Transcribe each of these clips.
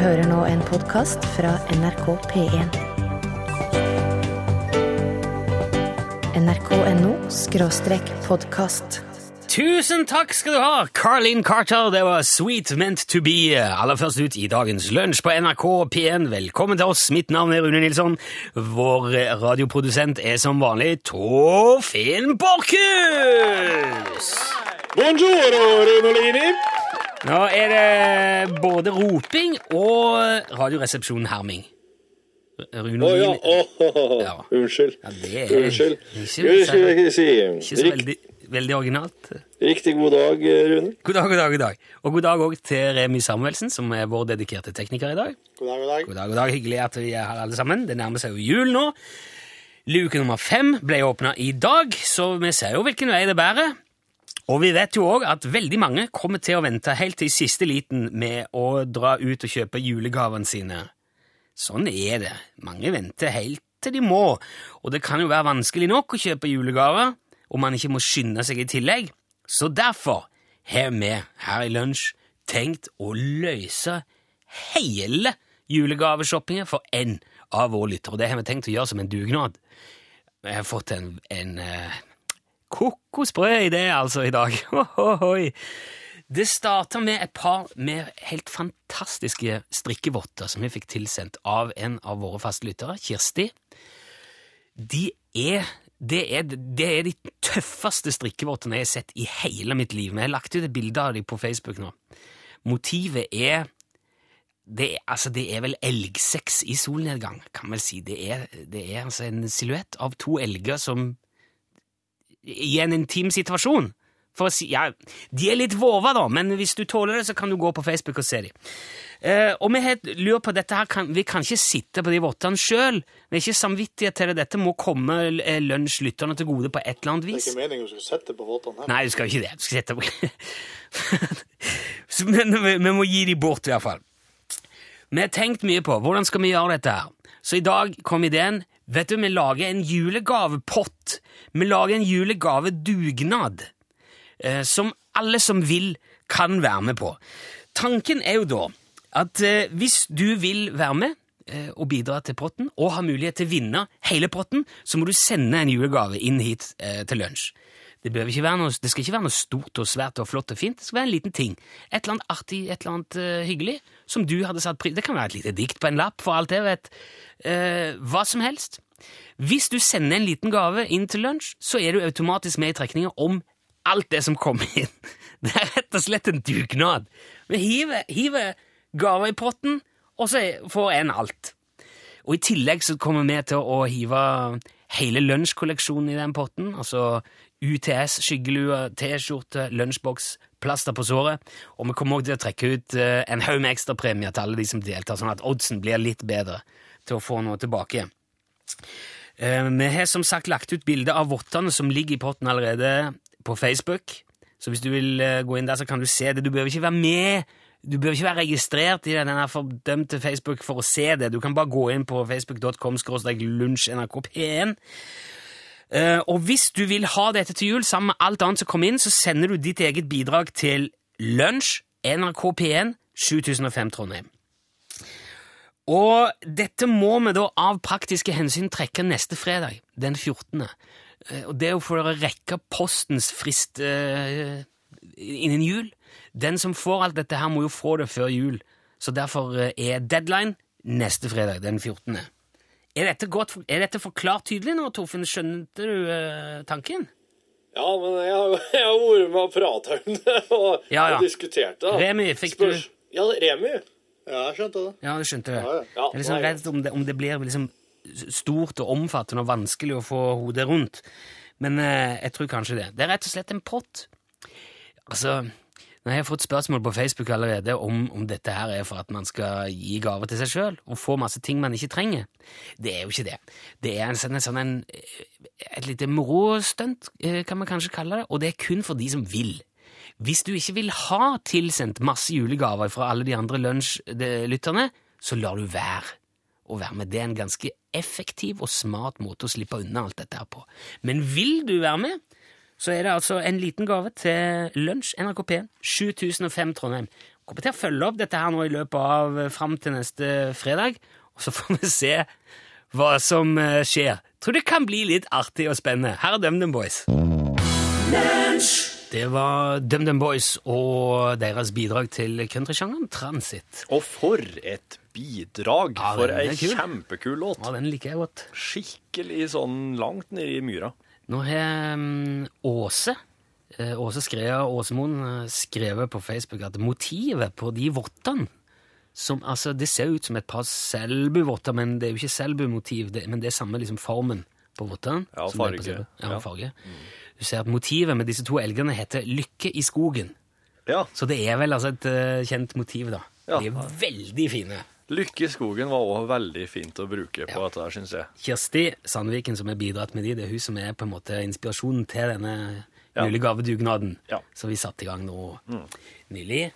hører nå en podkast fra NRK P1. nrk.no skråstrek podkast. Tusen takk skal du ha, Carlin Carter. Det var Sweet Meant To Be. Aller først ut i dagens lunsj på NRK P1. Velkommen til oss. Mitt navn er Rune Nilsson. Vår radioprodusent er som vanlig Torfinn Borchhus. Buongiorno, Rinolini. Nå er det både roping og Radioresepsjonen-herming. Rune Å ja, Oh, oh, Ja. unnskyld. Ja, det er Unnskyld. ikke jeg ikke si Ikke så veldig, veldig originalt. Riktig god dag, Rune. God dag, god dag, god dag. Og god dag òg til Remi Samuelsen, som er vår dedikerte tekniker i dag. God dag, god dag. God dag, god dag. Hyggelig at vi er her alle sammen. Det nærmer seg jo jul nå. Luke nummer fem ble åpna i dag, så vi ser jo hvilken vei det bærer. Og vi vet jo òg at veldig mange kommer til å vente helt til siste liten med å dra ut og kjøpe julegavene sine. Sånn er det. Mange venter helt til de må, og det kan jo være vanskelig nok å kjøpe julegaver om man ikke må skynde seg i tillegg. Så derfor har vi her i Lunsj tenkt å løse hele julegaveshoppingen for én av våre lyttere. Det har vi tenkt å gjøre som en dugnad. Jeg har fått en, en eh, i det, altså, i dag. Ohohoi. Det starta med et par med helt fantastiske strikkevotter som vi fikk tilsendt av en av våre faste lyttere, Kirsti. De er, det, er, det er de tøffeste strikkevottene jeg har sett i hele mitt liv. Men jeg har lagt ut et bilde av dem på Facebook nå. Motivet er det altså, det er vel elgsex i solnedgang, kan man vel si. Det er, det er altså en silhuett av to elger som I en intim situasjon. For å si, ja, De er litt vova, da, men hvis du tåler det, så kan du gå på Facebook og se dem. Eh, og vi helt lurer på dette her, kan, vi kan ikke sitte på de vottene sjøl. Vi er ikke samvittighet til det. Dette må komme eh, lunsjlytterne til gode på et eller annet vis. Det er ikke meningen du skal sette på vottene her. Nei, du skal ikke det. Du skal sette på Men vi, vi må gi dem bort, i hvert fall. Vi har tenkt mye på hvordan skal vi gjøre dette her. Så i dag kom ideen Vet du, vi lager en julegavepott. Vi lager en julegavedugnad. Eh, som alle som vil, kan være med på. Tanken er jo da at eh, hvis du vil være med eh, og bidra til potten, og har mulighet til å vinne hele potten, så må du sende en julegave inn hit eh, til lunsj. Det, noe, det skal ikke være noe stort og svært og flott og fint. Det skal være en liten ting. Et eller annet artig, et eller annet uh, hyggelig, som du hadde satt pris Det kan være et lite dikt på en lapp, for alt jeg vet. Uh, hva som helst. Hvis du sender en liten gave inn til lunsj, så er du automatisk med i trekninga om alt det som kommer inn. Det er rett og slett en dugnad. Vi hiver, hiver gaver i potten, og så får en alt. Og i tillegg så kommer vi til å hive hele lunsjkolleksjonen i den potten. Altså UTS, skyggelue, T-skjorte, lunsjboks, plaster på såret. Og vi kommer også til å trekke ut eh, en haug med ekstrapremier til alle de som deltar, sånn at oddsen blir litt bedre til å få noe tilbake. Eh, Vi har som sagt lagt ut bilde av vottene som ligger i potten allerede på Facebook. Så hvis du vil eh, gå inn der, så kan du se det. Du behøver ikke være med. Du behøver ikke være registrert i denne fordømte Facebook for å se det. Du kan bare gå inn på facebook.com lunsjnrkp1. Eh, Og hvis du vil ha dette til jul sammen med alt annet som kommer inn, så sender du ditt eget bidrag til lunsj NRK P1 7005 Trondheim. Og dette må vi da av praktiske hensyn trekke neste fredag, den 14. Eh, Og det er jo for å rekke postens frist eh, innen jul. Den som får alt dette her, må jo få det før jul. Så derfor eh, er deadline neste fredag, den 14. Er dette, godt, er dette forklart tydelig nå, Torfinn? Skjønte du uh, tanken? Ja, men jeg har, jeg vært med og prata om det og, Ja, ja. og diskutert det. Remi, fikk du- Ja, Remi. Ja, jeg skjønte det. Ja, du skjønte det. Ja, ja. Ja, jeg er liksom redd om det, om det blir liksom stort og omfattende og vanskelig å få hodet rundt. Men eh, jeg tror kanskje det. Det er rett og slett en pott. Altså, nå har fått spørsmål på Facebook allerede om, om dette her er for at man skal gi gaver til seg sjøl og få masse ting man ikke trenger. Det er jo ikke det. Det er en sånn, en sånn en, et lite morostunt, eh, kan man kanskje kalle det, og det er kun for de som vil. Hvis du ikke vil ha tilsendt masse julegaver fra alle de andre lunsjlytterne, så lar du være å være med. Det er en ganske effektiv og smart måte å slippe unna alt dette her på. Men vil du være med, så er det altså en liten gave til lunsj NRK P1 7005 Trondheim. kommer til å følge opp dette her nå i løpet av eh, fram til neste fredag, og så får vi se hva som eh, skjer. Tror det kan bli litt artig og spennende. Her er DumDum Boys. Det var DumDum Boys og deres bidrag til countrysjangeren Transit. Og for et bidrag! Ja, for ei kjempekul låt. Ja, den liker jeg godt. Skikkelig sånn langt nedi myra. Nå har um, Åse eh, Åse Skrea Åsemoen eh, skrevet på Facebook at motivet på de vottene som, altså, Det ser ut som et par Selbu-votter, men det er jo ikke Selbu-motiv. Men det er samme liksom, formen på vottene. Ja, farge. på farge. Ja, Ja. farge. Du ser at motivet med disse to elgene heter Lykke i skogen. Ja. Så det er vel altså et uh, kjent motiv, da. Ja. De er veldig fine. Lykke i skogen var òg veldig fint å bruke på Ja. dette syns jeg. Kirsti Sandviken som har bidratt med de, det er hun som er på en måte inspirasjonen til denne Ja. julegavedugnaden Ja. som vi satte i gang nå nylig.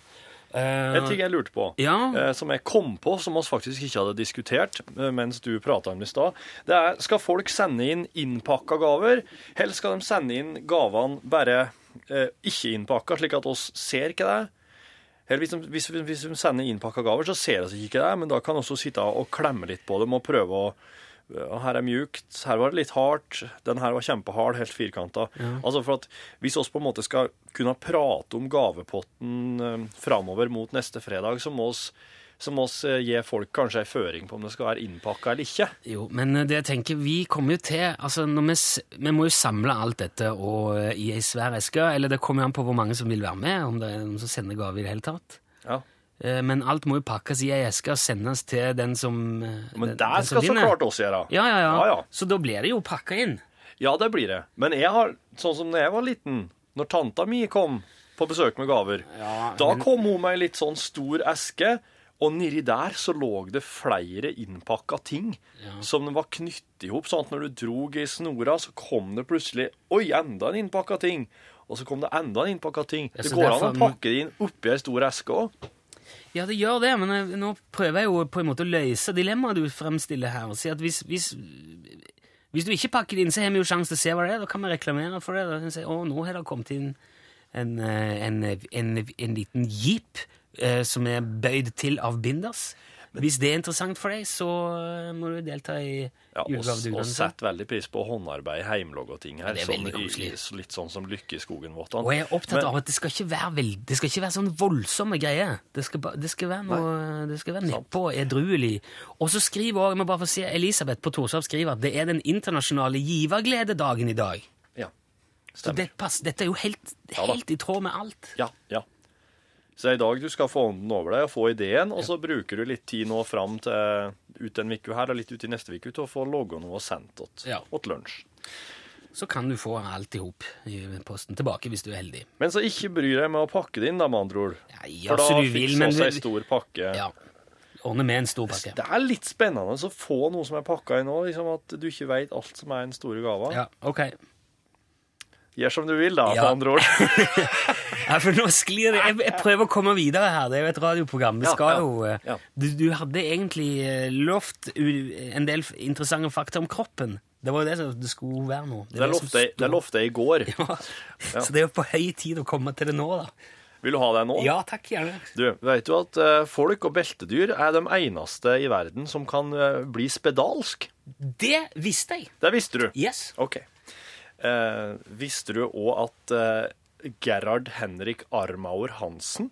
Uh, En ting jeg lurte på, Ja. uh, som jeg kom på, som vi faktisk ikke hadde diskutert uh, mens du prata om det i stad, det er skal folk sende inn innpakka gaver, eller skal de sende inn gavene bare eh, ikke innpakka, slik at oss ser ikke det? Eller hvis de, hvis, hvis de sender innpakka gaver, så ser vi ikke det, men da kan vi også sitte og klemme litt på dem og prøve å ja, her er mjukt, her var det litt hardt, den her var kjempehard, helt firkanta. Altså for at hvis oss på en måte skal kunne prate om gavepotten eh, framover mot neste fredag, så må oss, så må oss eh, gi folk kanskje ei føring på om det skal være innpakka eller ikke. Jo, men det jeg tenker, vi kommer jo til altså vi, vi må jo samle alt dette og, eh, i ei svær eske, eller det kommer jo an på hvor mange som vil være med, om det er noen som sender gave i det hele tatt. Ja. Eh, Men alt må jo pakkes i ei eske og sendes til den som eh, Men det som skal så klart oss gjøre. Ja, ja, ja, Ja, ja. Så da blir det jo pakka inn. Ja, det blir det. Men jeg har, sånn som da jeg var liten, når tanta mi kom på besøk med gaver, Ja, da men- kom hun med ei litt sånn stor eske, og nedi der så lå det flere innpakka ting som var knyttet i hop, sånn at når du drog i snora, så kom det plutselig Oi, enda en innpakka ting! Og så kom det enda en innpakka ting. Ja, Det går an å pakke det inn oppi ei stor eske òg. Ja, det gjør det, men jeg, nå prøver jeg jo på en måte å løse dilemmaet du fremstiller her. og si at hvis, hvis, hvis du ikke pakker det inn, så har vi jo sjanse til å se hva det er. Da kan vi reklamere for det. Da kan vi si, å, nå har det kommet inn en, eh, en, en, en liten jeep eh, som er bøyd til av binders. Hvis det er interessant for deg, så eh, må du delta i Ja, og, og julegavedugnaden. setter veldig pris på håndarbeid, heimlag og ting her. det er sånn veldig koselig. i- litt sånn som Lykke i skogen-vottene. Og jeg er opptatt Men- av at det skal ikke være veld, det skal ikke være sånn voldsomme greier. Det skal, det skal være noe Det skal være nedpå, edruelig. Og så skriver også, jeg må bare få si, Elisabeth på Torshov skriver at det er den internasjonale giverglededagen i dag. Ja, Så stemmer. det pass, dette er jo helt, Ja helt i tråd med alt. Ja, ja. Så i dag du skal få ånden over deg og få ideen, og så bruker du litt tid nå fram til ut en uke her og litt ut i neste uke til å få logga noe og sendt åt, Ja. lunsj. Så kan du få alt i hop i posten tilbake hvis du er heldig. Men så ikke bry deg med å pakke det inn, da, med andre ord. Ja, ja, For da du fikser men oss du- ei stor pakke. Ja. Ordne med en stor pakke. Det er litt spennende å få noe som er pakka inn òg, liksom at du ikke veit alt som er den store gava. Ja, ok. Gjør som du vil, da, Ja. med andre ord. Ja, for nå sklir det. Jeg, jeg prøver å komme videre her. Det er jo et radioprogram. Vi skal jo eh, ja. du, du hadde egentlig eh, lovt en del interessante fakta om kroppen. Det var jo det som det skulle være nå. Det som lovte jeg- det lovte jeg i går. Ja. Så det er jo på høy tid å komme til det nå, da. Vil du ha det nå? Ja, takk, gjerne. Du, vet du at eh, folk og beltedyr er de eneste i verden som kan bli spedalsk? Det visste jeg. Det visste du? Yes. Ok. Eh, visste du òg at Gerhard Henrik Armauer Hansen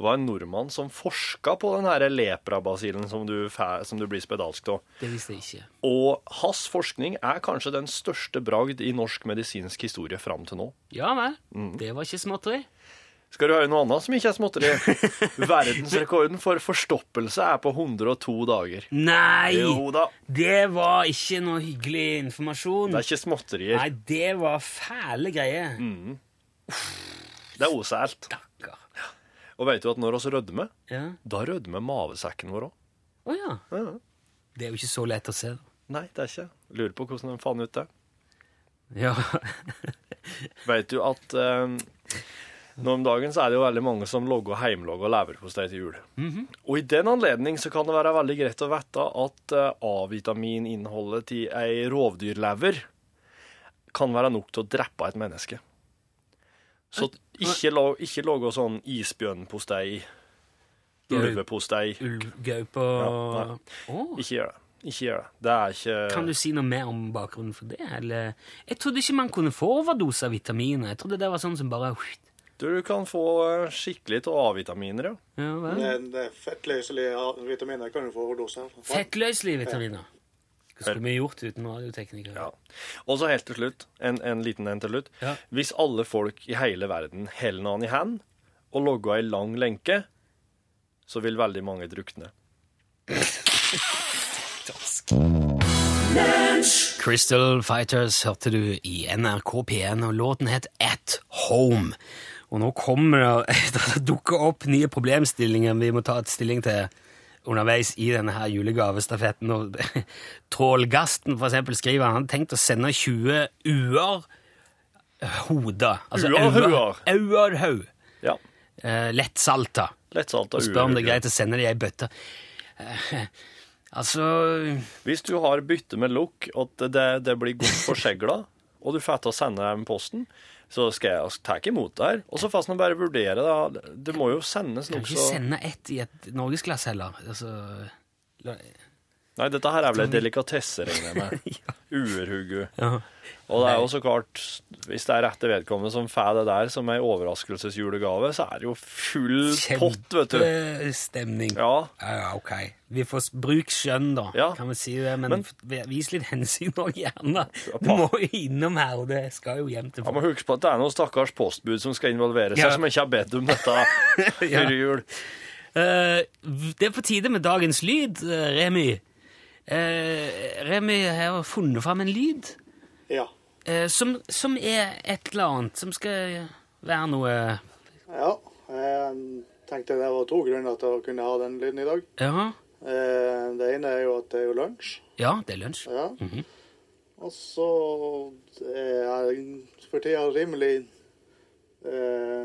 var en nordmann som forska på den her leprabasillen som du, som du blir spedalsk av? Det visste jeg ikke. Og hans forskning er kanskje den største bragd i norsk medisinsk historie fram til nå. Ja vel. Mm. Det var ikke småtteri. Skal du høre noe annet som ikke er småtteri? Verdensrekorden for forstoppelse er på 102 dager. Nei! Jo da, Det var ikke noe hyggelig informasjon. det er ikke småtterier. Nei, det var fæle greier. Mm. Det er osælt. Og vet du at når vi rødmer, Ja. da rødmer mavesekken vår òg. Oh, ja. Ja. Det er jo ikke så lett å se. Nei, det er ikke. Lurer på hvordan de fant ut det. Ja. Vet du at eh, nå om dagen så er det jo veldig mange som logger heimlogg og leverpostei til jul. Og i den anledning så kan det være veldig greit å vite at eh, A-vitamininnholdet til ei rovdyrlever kan være nok til å drepe et menneske. Så ikke, lo- ikke lage sånn isbjørnpostei ulvepostei. Ulvgaupe og Ja, oh. Ikke gjør det. Ikke gjør det. Det er ikke Kan du si noe mer om bakgrunnen for det? Eller? Jeg trodde ikke man kunne få overdose av vitaminer. Jeg trodde det var sånn som bare Du kan få eh, skikkelig av A-vitaminer, ja. ja, vel. Det, det er fettløselige vitaminer kan du få overdose av. Fettløselige vitaminer. Hva skulle vi gjort uten radioteknikere? ja. Og så helt til slutt, en, en liten en til slutt. Ja. Hvis alle folk i hele verden holder noen i hand og logger ei lang lenke, så vil veldig mange drukne. Crystal Fighters hørte du i NRK P1, og låten het At Home. Og nå kommer det det dukker opp nye problemstillinger vi må ta et stilling til underveis i denne her julegavestafetten. Og Trålgasten for eksempel skriver han hadde tenkt å sende 20 uer hoder. Altså. Auerhaug. Ja. Uh, lettsalta. Lettsalta Og spør om det er greit å sende det i ei bøtte. Uh, altså Hvis du har bytte med lukk, og det, det blir godt forsegla, og du får til å sende dem posten, så skal jeg ta ikke imot det her. Og så får man bare vurdere, da. Det må jo sendes noe så Kan ikke sende ett i et norgesglass heller. Altså, Nei, dette her er vel en delikatesse, regner jeg med. Uerhuggu. ja. Og det er jo så klart, hvis det er rette vedkommende som får det der som ei overraskelsesjulegave, så er det jo full pott, vet du. Kjempestemning. Ja. ja, ok. Vi får bruke bruk skjønn, da, Ja. kan vi si det. Men, Men- vis litt hensyn òg, gjerne. Du må jo innom her, og det skal jo hjem til Jeg må huske på at det er noen stakkars postbud som skal involvere seg, Ja. som ikke har bedt om dette Ja. før jul. Uh, det er på tide med dagens lyd, eh, Remy. Eh, Remy har funnet fram en lyd Ja. eh, som, som er et eller annet, som skal være noe ja. Jeg tenkte det var to grunner til å kunne ha den lyden i dag. Ja, Eh, Det ene er jo at det er jo lunsj. ja det er lunsj. Ja. Mhm. Og så er jeg for tida rimelig eh,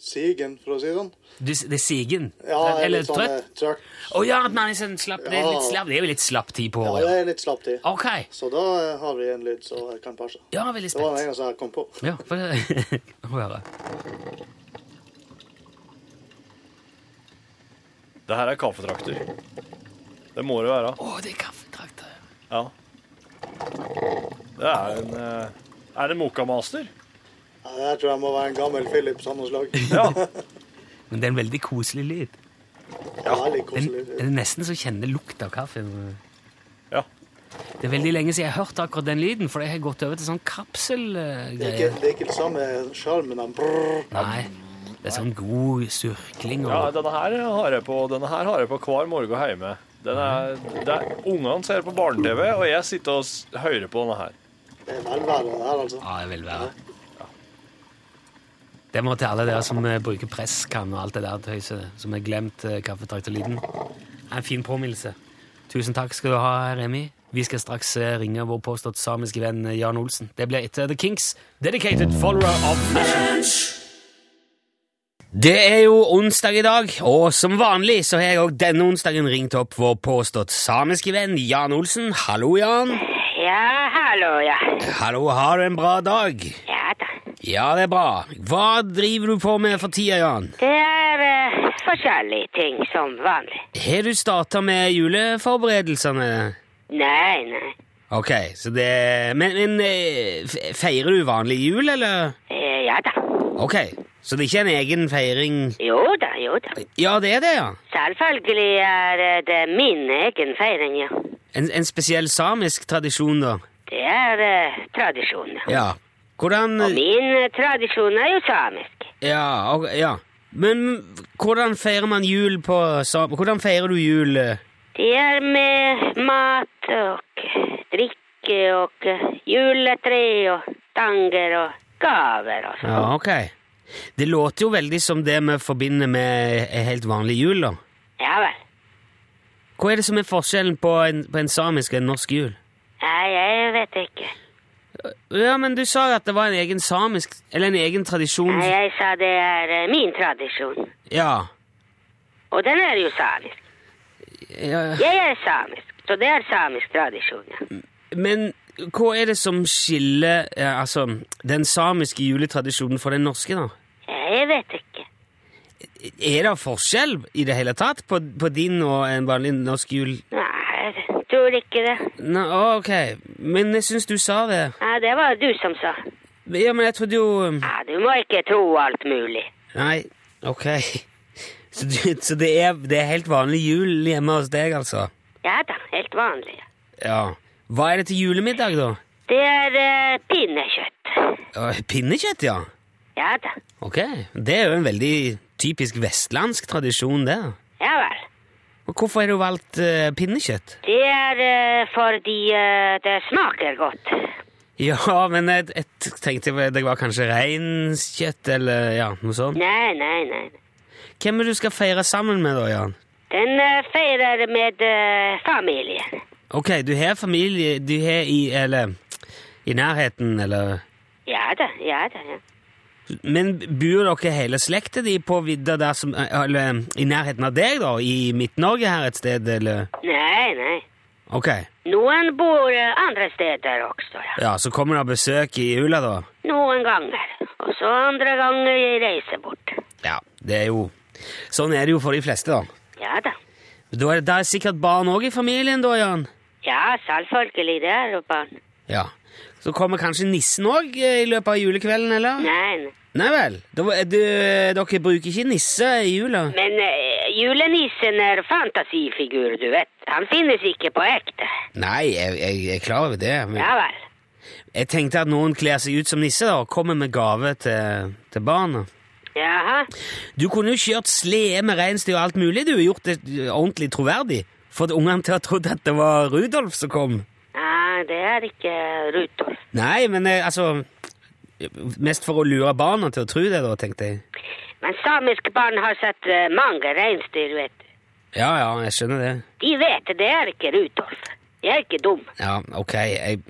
sigen, for å si det sånn. Du, det er sigen? Ja, jeg er Eller litt trøtt? Sånn, trøtt. Å ja, at man er sånn slapp. Det er, litt slapp. det er jo litt slapp tid på Ja, det er litt slapp tid. Ok. Så da eh, har vi en lyd som kan passe. Ja, veldig Det var den spent. eneste jeg kom på. Ja, for få høre. Det her er kaffetrakter. Det må det være. Å, det er kaffetrakter. Ja. Det er en eh, Er det Mokkamaster? Ja, det her tror jeg må være en gammel Philip Sandnes-lag. Ja. Men det er en veldig koselig lyd. Ja, veldig koselig. er, det er nesten så kjenner lukt av kaffe. ja. Det er veldig lenge siden jeg har hørt akkurat den lyden, for jeg har gått over til sånn Det er ikke, kapselgreier. det er ikke det samme sjarmen av brrr. Nei, det er sånn god surkling ja, denne her har jeg på, denne her har jeg på hver morgen hjemme. Den er, det er, ungene ser på barne-TV, og jeg sitter og hører på denne her. Det er velvære, det her, altså. Ja, det vil være. Det må til alle dere som eh, bruker presskann og alt det der tøyset, som har glemt kaffetraktorlyden. Det er En fin påminnelse. Tusen takk skal du ha, Remi. Vi skal straks eh, ringe vår påstått samiske venn eh, Jan Olsen. Det blir etter The Kinks, dedicated follower of fashion. Det er jo onsdag i dag, og som vanlig så har jeg òg denne onsdagen ringt opp vår påstått samiske venn Jan Olsen. Hallo, Jan. Ja, hallo, ja. Hallo, har du en bra dag? Ja. Ja, det er bra. Hva driver du på med for tida, Jan? Det er eh, forskjellige ting som vanlig. Har du starta med juleforberedelsene? Nei, nei. Ok, så det Men, men eh, feirer du vanlig jul, eller? Eh, ja da. Ok, så det er ikke en egen feiring Jo da, jo da. Ja, det er det, ja. Selvfølgelig er det min egen feiring, ja. En, en spesiell samisk tradisjon, da. Det er eh, tradisjon, ja. Ja. Hvordan Og min eh, tradisjon er jo samisk. Ja, ok, ja. Men hvordan feirer man jul på sam... Hvordan feirer du jul? eh? Det er med mat og drikke og juletre og tanger og gaver og sånn. Ja, ok. Det låter jo veldig som det vi forbinder med en helt vanlig jul, da. Ja vel. Hva er det som er forskjellen på en, på en samisk og en norsk jul? Nei, jeg vet ikke. Ja, men du sa jo at det var en egen samisk Eller en egen tradisjon Nei, jeg sa det er eh, min tradisjon. Ja. Og den er jo samisk. ja. Jeg er samisk, så det er samisk tradisjon. Ja. Men hva er det som skiller ja, altså, den samiske juletradisjonen fra den norske, da? Jeg vet ikke. Er det forskjell i det hele tatt på, på din og en vanlig norsk jul? Nei, tror ikke det. Nei, ok, men jeg syns du sa det. Ja, det var du som sa. Ja, men jeg trodde jo Ja, du må ikke tro alt mulig. Nei, ok. Så, du, så det, er, det er helt vanlig jul hjemme hos deg, altså? Ja da, helt vanlig. Ja. Hva er det til julemiddag, da? Det er uh, pinnekjøtt. Uh, Pinnekjøtt, ja. Ja da. Ok. Det er jo en veldig typisk vestlandsk tradisjon, det. Ja vel. Hvorfor har du valgt uh, pinnekjøtt? Det er uh, fordi uh, det smaker godt. Ja, men jeg, jeg tenkte det var kanskje reinkjøtt, eller ja, noe sånt. Nei, nei, nei. Hvem er det du skal feire sammen med, da, Jan? Den feirer med familien. Ok, du har familie Du har i Eller i nærheten, eller Ja da, ja da. ja. Men bor dere hele slekta di på vidda der som Eller i nærheten av deg, da? I Midt-Norge her et sted, eller? Nei, nei. Ok. Noen bor eh, andre steder også, ja. Ja, så kommer det besøk i jula, da? Noen ganger. Og så andre ganger jeg reiser bort. Ja, det er jo Sånn er det jo for de fleste, da. Ja da. Da er det, det er sikkert barn òg i familien, da, Jan? Ja, selvfølgelig, det er jo barn. Ja. Så kommer kanskje nissen òg i løpet av julekvelden, eller? Nei, nei. Vel. Er du, dere bruker ikke nisse i jula? Men uh, julenissen er fantasifigur, du vet. Han finnes ikke på ekte. Nei, jeg, jeg, jeg er klar over det. Men Ja vel. jeg tenkte at noen kler seg ut som nisse da, og kommer med gave til, til barna. Jaha. Du kunne jo kjørt slede med reinsdyr og alt mulig. Du har gjort det ordentlig troverdig. Fått ungene til å tro at det var Rudolf som kom. Ja, det er ikke Rudolf. Nei, men eh, altså Mest for å lure barna til å tro det, da, tenkte jeg. Men samiske barn har sett eh, mange reinsdyr, vet du. Ja, ja, jeg skjønner det. De vet det er ikke Rudolf. De er ikke dum. Ja, ok, jeg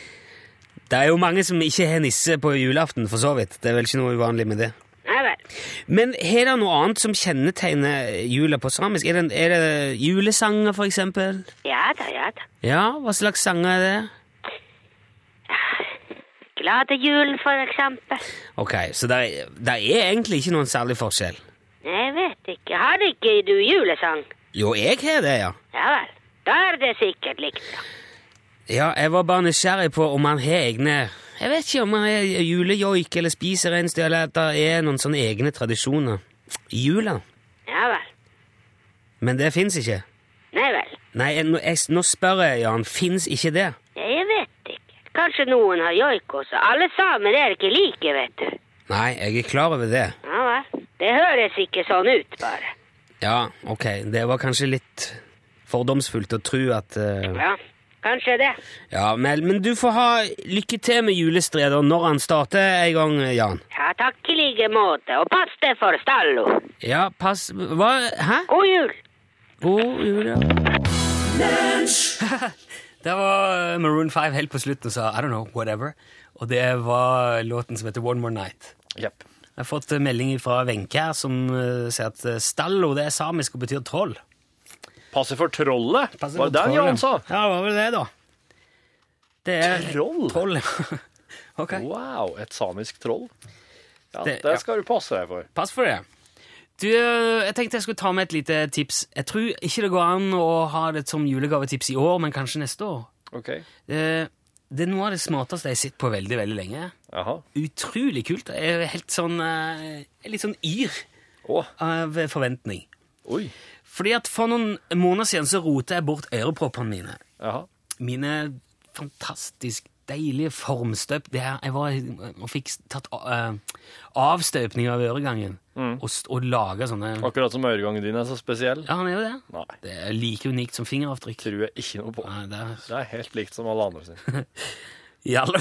Det er jo mange som ikke har nisse på julaften, for så vidt. Det er vel ikke noe uvanlig med det. Ja vel. Men har det noe annet som kjennetegner jula på samisk? Er det, er det julesanger, for eksempel? Ja da, ja da. Ja, hva slags sanger er det? Glade jul, for eksempel. Ok, så det er, det er egentlig ikke noen særlig forskjell. Jeg vet ikke. Har ikke du julesang? Jo, jeg har det, ja. Ja vel. Da er det sikkert likt. da. Ja, jeg var bare nysgjerrig på om han har egne Jeg vet ikke om han er julejoik eller spiser reinsdyr, eller at det er noen sånne egne tradisjoner i jula. Ja vel. Men det fins ikke. Nei vel. Nei, jeg, jeg, nå spør jeg, Jan. Fins ikke det? Jeg vet ikke. Kanskje noen har joik også. Alle samer er ikke like, vet du. Nei, jeg er klar over det. Ja vel. Det høres ikke sånn ut, bare. Ja, ok. Det var kanskje litt fordomsfullt å tro at uh... Ja, kanskje det. Ja, men, men du får ha lykke til med julestredet når han starter en gang, Jan. Ja, takk i like måte. Og pass deg for stallo. Ja, pass Hva? Hæ? God jul! God jul, ja. det var eh, Maroon 5 helt på slutten sa I don't know, whatever. Og det var låten som heter One More Night. Yep. Jeg har fått melding fra Wenche her som eh, sier at eh, stallo det er samisk og betyr troll. Passer for trollet? Passer Var for det den trollet. Sa? Ja, hva var det, da? Det er Troll? troll. okay. Wow, et samisk troll? Ja, Det- det, ja. skal du passe deg for. Pass for det. Du, eh, jeg tenkte jeg skulle ta med et lite tips. Jeg tror ikke det går an å ha det som julegavetips i år, men kanskje neste år. Ok. Eh, Det er noe av det smarteste jeg har sett på veldig, veldig lenge. Aha. Utrolig kult. Jeg er helt sånn eh, jeg er litt sånn yr oh. av forventning. oi. Fordi at for noen måneder siden så rota jeg bort øreproppene mine. Jaha. Mine fantastisk deilige formstøp det her, Jeg var og fikk tatt uh, avstøpning av øregangen og, st- og laga sånne Akkurat som øregangen din er så spesiell. Ja, han er jo det. Nei, Det er like unikt som fingeravtrykk. tror jeg ikke noe på. Nei, det er, Det er helt likt som alle andre sine. I alle,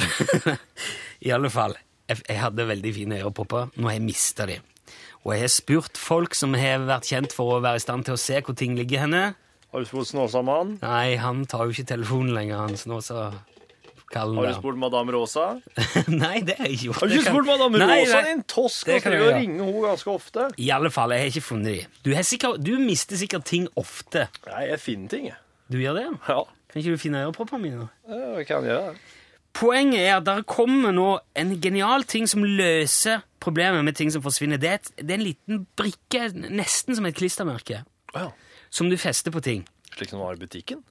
I alle fall. Jeg, jeg hadde veldig fine ørepopper. Nå har jeg mista de. Og jeg har spurt folk som har vært kjent for å være i stand til å se hvor ting ligger henne. Har du spurt Snåsamannen? Nei, han tar jo ikke telefonen lenger, han Snåsa. Kallen Har du spurt Madame Rosa? Nei, det har jeg ikke gjort. Har du ikke spurt Madame Nei, Rosa, nei. din tosk? Det Han kan skal ringe henne ganske ofte. I alle fall, jeg har ikke funnet dem. Du, sikkert, du mister sikkert ting ofte. Nei, jeg finner ting, jeg. Du gjør det? Ja, Kan ikke du finne øreproppene mine? Ja, jeg kan gjøre det. Poenget er at det kommer nå en genial ting som løser problemet med ting som forsvinner. Det er, et, det er en liten brikke, nesten som et klistremerke, Å ja. som du fester på ting. Slik som det var i butikken?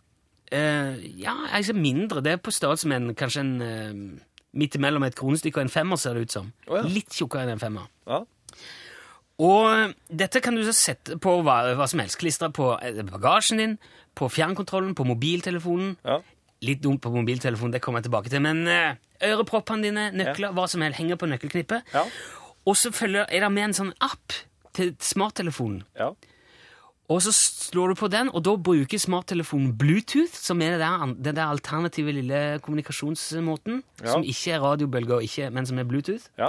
Uh, ja, altså mindre. Det er på størrelse med en, kanskje en uh, midt imellom et kronestykke og en femmer, ser det ut som. Oh, ja. Litt tjukkere enn en femmer. Ja. Og eh, dette kan du så sette på hva, hva som helst. Klistre på bagasjen din, på fjernkontrollen, på mobiltelefonen. Ja. Litt dumt på mobiltelefonen, det kommer jeg tilbake til, men uh, øreproppene dine, nøkler, hva som helst, henger på nøkkelknippet. Ja. Og så følger, er det med en sånn app til smarttelefonen. Ja. Og så slår du på den, og da bruker smarttelefonen Bluetooth, som er der, den der alternative lille kommunikasjonsmåten, Ja. som ikke er radiobølger, ikke, men som er Bluetooth. Ja.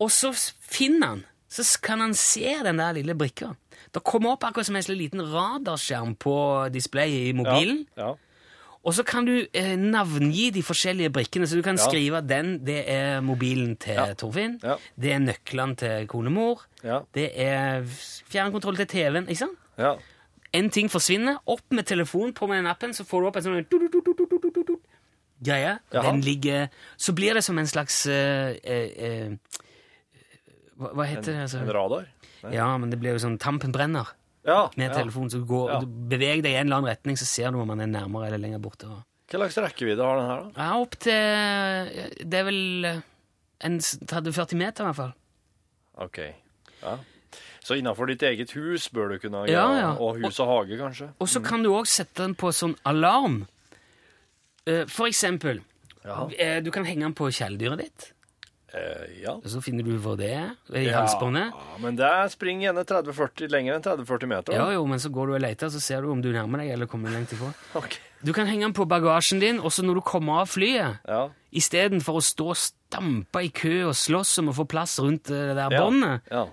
Og så finner han, så kan han se den der lille brikka. Det kommer opp akkurat som en liten radarskjerm på displayet i mobilen. Ja. Og så kan du eh, navngi de forskjellige brikkene, så du kan Ja. skrive at den, det er mobilen til Ja. Torfinn, Ja. det er nøklene til konemor, Ja. det er fjernkontroll til TV-en, ikke sant? Ja. En ting forsvinner, opp med telefonen, på med den appen, så får du opp en sånn du-du-du-du-du-du-du greie. Jaha. Den ligger Så blir det som en slags eh, eh, eh, hva, hva heter det? Altså? En radar? Ja, men det blir jo sånn tampenbrenner Ja. med ja. Så går, Ja. du beveger deg i en eller annen retning, så ser du om man er nærmere eller lenger borte. Hva slags rekkevidde har den her, da? Ja, opp til Det er vel eh, en 30-40 meter, i hvert fall. Ok. Ja. Så innafor ditt eget hus bør du kunne Ja, ja. Og hus og hage, kanskje? Og så kan du òg sette den på sånn alarm. Eh, For eksempel, Ja. eh, du kan henge den på kjæledyret ditt. Eh, ja. Så finner du hvor det er, i Ja, halsbåndet. men det springer gjerne 30-40 lenger enn 30-40 meter. Ja, jo, men så går du og leter, så ser du om du nærmer deg eller kommer langt ifra. Okay. Du kan henge den på bagasjen din, og så når du kommer av flyet, Ja. istedenfor å stå og stampe i kø og slåss om å få plass rundt eh, det der Ja. båndet, Ja.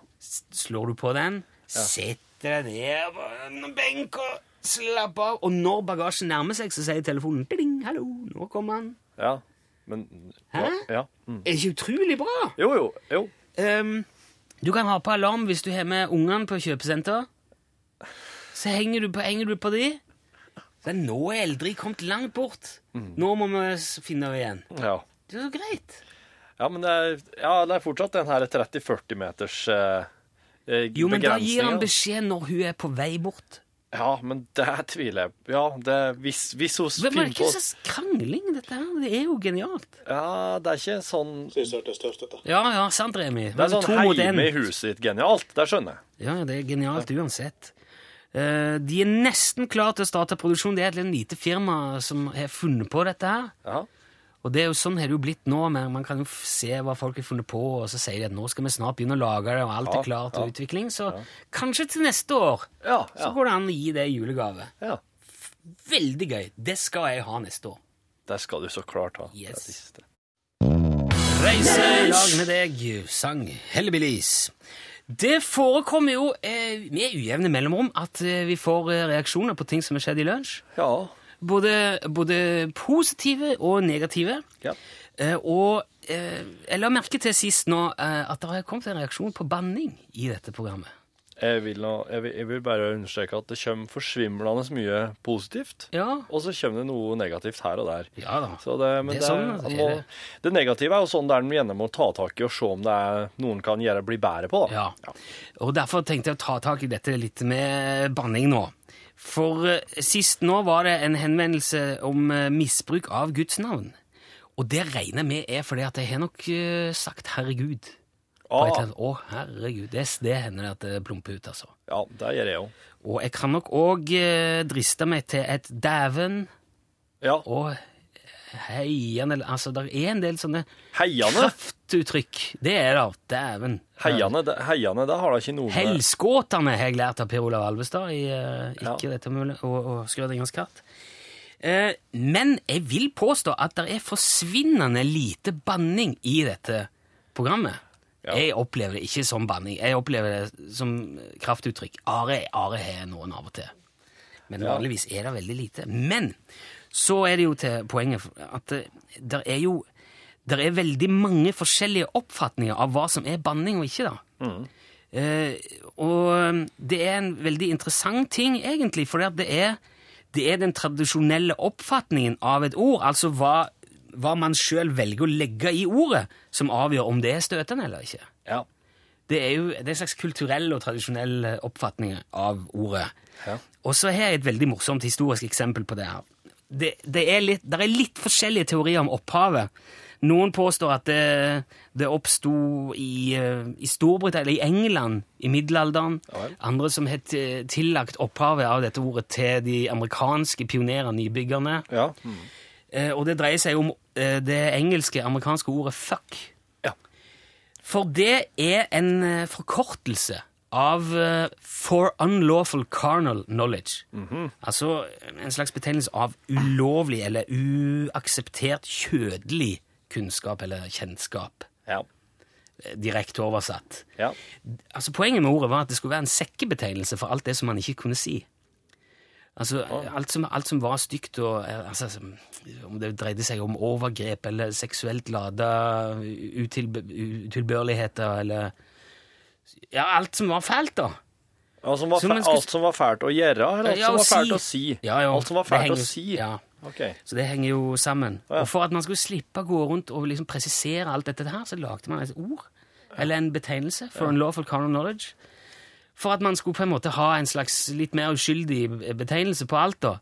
slår du på den, setter deg ned på en benk og slapper av. Og når bagasjen nærmer seg, så sier telefonen «Ding, 'Hallo, nå kommer han'. ja. Men Hæ? Ja. Mm. Er ikke utrolig bra? Jo, jo. jo. Um, du kan ha på alarm hvis du har med ungene på kjøpesenter. Så henger du på, henger du på de. Så nå er Eldrid kommet langt bort. Nå må vi finne henne igjen. Ja. Det er så greit. ja, men det er, ja, det er fortsatt den her 30-40 meters eh, eh, Jo, men da gir han beskjed når hun er på vei bort. Ja, men det tviler jeg Ja, det, hvis, hvis hun Men det er ikke på så krangling, dette her. Det er jo genialt. Ja, det er ikke sånn Sist hørtes tøft ut. da. Ja, ja, sant, Remi. Det er sånn to heime i huset ditt genialt. Det skjønner jeg. Ja, det er genialt uansett. Uh, de er nesten klar til å starte produksjon. Det er et lite firma som har funnet på dette her. Ja. Og det er jo sånn har det jo blitt nå, men man kan jo se hva folk har funnet på, og så sier de at nå skal vi snart begynne å lage det, og alt Ja, er klart til ja. utvikling. Så kanskje til neste år Ja, så går det an å gi det i julegave. ja. Veldig gøy. Det skal jeg ha neste år. Det skal du så klart ha. Yes. Reise i lag med deg, sang Hellebillies. Det forekommer jo eh, med ujevne mellomrom at eh, vi får eh, reaksjoner på ting som har skjedd i lunsj. Ja. Både, både positive og negative. ja. Eh, og eh, jeg la merke til sist nå eh, at det har kommet en reaksjon på banning i dette programmet. Jeg vil, nå- jeg, vil, jeg vil bare understreke at det kommer forsvimlende mye positivt. Ja, Og så kommer det noe negativt her og der. ja da. Så det, men Det det, er sånn, det er må, det. det negative er jo sånn der en gjerne må ta tak i og se om det er noen kan gjøre bli bedre på. Ja. Og derfor tenkte jeg å ta tak i dette litt med banning nå. For eh, sist nå var det en henvendelse om eh, misbruk av Guds navn. Og det regner med er fordi at jeg har nok eh, sagt 'herregud'. Ah, Å, oh, herregud. Det, det hender det at det plumper ut, altså. ja, det gjør jeg òg. Og jeg kan nok òg driste meg til et 'dæven' Ja. og heian eller, Altså, det er en del sånne Heiane, kraftuttrykk. Det er det. Dæven. heiane, det- heiane, det har da ikke noe med Helskåtene har jeg lært av Per Olav Alvestad i eh, Ja. Ikke dette mulig og, og Skrødingers katt. Eh, men jeg vil påstå at det er forsvinnende lite banning i dette programmet. Ja. Jeg opplever det ikke som banning. Jeg opplever det som kraftuttrykk. Are, are har noen av og til. Men vanligvis er det veldig lite. Men så er det jo til poenget at det er jo der er veldig mange forskjellige oppfatninger av hva som er banning og ikke. da. Eh, og det er en veldig interessant ting, egentlig, for det er, det er den tradisjonelle oppfatningen av et ord, altså hva hva man sjøl velger å legge i ordet, som avgjør om det er støtende eller ikke. Ja. Det er jo det er en slags kulturell og tradisjonell oppfatning av ordet. Ja. Og så har jeg et veldig morsomt historisk eksempel på det her. Det, det, er, litt, der er litt forskjellige teorier om opphavet. Noen påstår at det, det oppsto i, eh, i Storbritannia, eller i England, i middelalderen. Andre som har tillagt opphavet av dette ordet til de amerikanske pionerene, nybyggerne. Ja. Eh, Og det dreier seg om eh, det engelske, amerikanske ordet fuck. Ja. For det er en eh, forkortelse av uh, for unlawful carnal knowledge. Altså en slags betegnelse av ulovlig eller uakseptert kjødelig kunnskap eller kjennskap. Ja. eh, Direkte oversatt. Ja. Altså Poenget med ordet var at det skulle være en sekkebetegnelse for alt det som man ikke kunne si. Altså, alt, som, alt som var stygt, og, eh, altså, om det dreide seg om overgrep eller seksuelt lada utilbørligheter eller Ja, alt som var fælt, da. Alt som, var Så skulle- alt som var fælt å gjøre, eller alt Ja, som var fælt si. å si? Ja, ja. Alt som var fælt henger- å si? Ja. Ok. Så det henger jo sammen. Ja. Og for at man skulle slippe å gå rundt og liksom presisere alt dette her, så lagde man et ord, eller en betegnelse, for unlawful carnal knowledge. For at man skulle på en måte ha en slags litt mer uskyldig betegnelse på alt, da.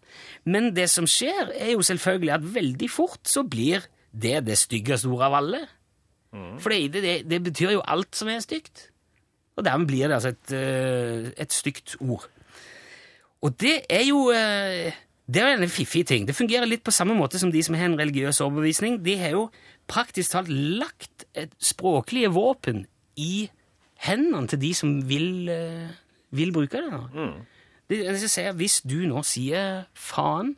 Men det som skjer, er jo selvfølgelig at veldig fort så blir det det styggeste ordet av alle. For det, det, det betyr jo alt som er stygt. Og dermed blir det altså et, eh, et stygt ord. Og det er jo eh, Det er en fiffig ting. Det fungerer litt på samme måte som de som har en religiøs overbevisning. De har jo praktisk talt lagt et språklige våpen i hendene til de som vil, eh, vil bruke det. Da. De, de sier, hvis du nå sier faen,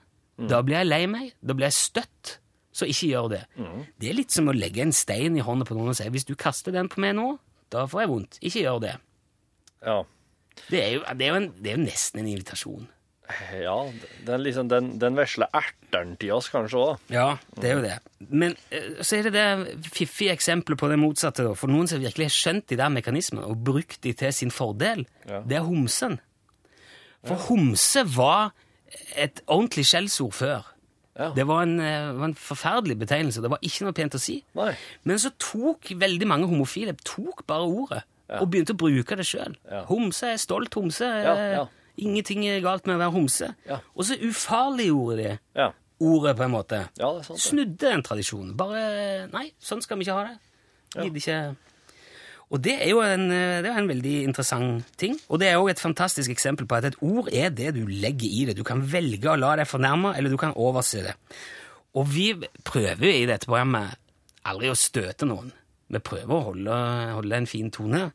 da blir jeg lei meg, da blir jeg støtt, så ikke gjør det. Det er litt som å legge en stein i hånda på noen og si hvis du kaster den på meg nå, da får jeg vondt. Ikke gjør det. Ja. Det er jo, det er jo, en, det er jo nesten en invitasjon. ja den, liksom, den, den vesle erteren til oss, kanskje òg. Ja, det er jo det. Men eh, så er det det fiffige eksempelet på det motsatte. Da. For noen som virkelig har skjønt de der mekanismene og brukt de til sin fordel, Ja. det er homsen. For homse var et ordentlig skjellsord før. Ja. Det var en, eh, var en forferdelig betegnelse. Det var ikke noe pent å si. Nei. Men så tok veldig mange homofile tok bare ordet og begynte å bruke det sjøl. Ja. Homse er stolt homse. Ja, eh, ja. Ingenting er galt med å være homse. Ja. Og så ufarliggjorde de Ja. ordet, på en måte. ja, det er sant. Snudde den tradisjonen. Bare Nei, sånn skal vi ikke ha det. Gidder ikke Og det er jo en, eh, det er en veldig interessant ting. Og det er òg et fantastisk eksempel på at et ord er det du legger i det. Du kan velge å la deg fornærme, eller du kan overse det. Og vi prøver jo i dette programmet aldri å støte noen. Vi prøver å holde, holde en fin tone.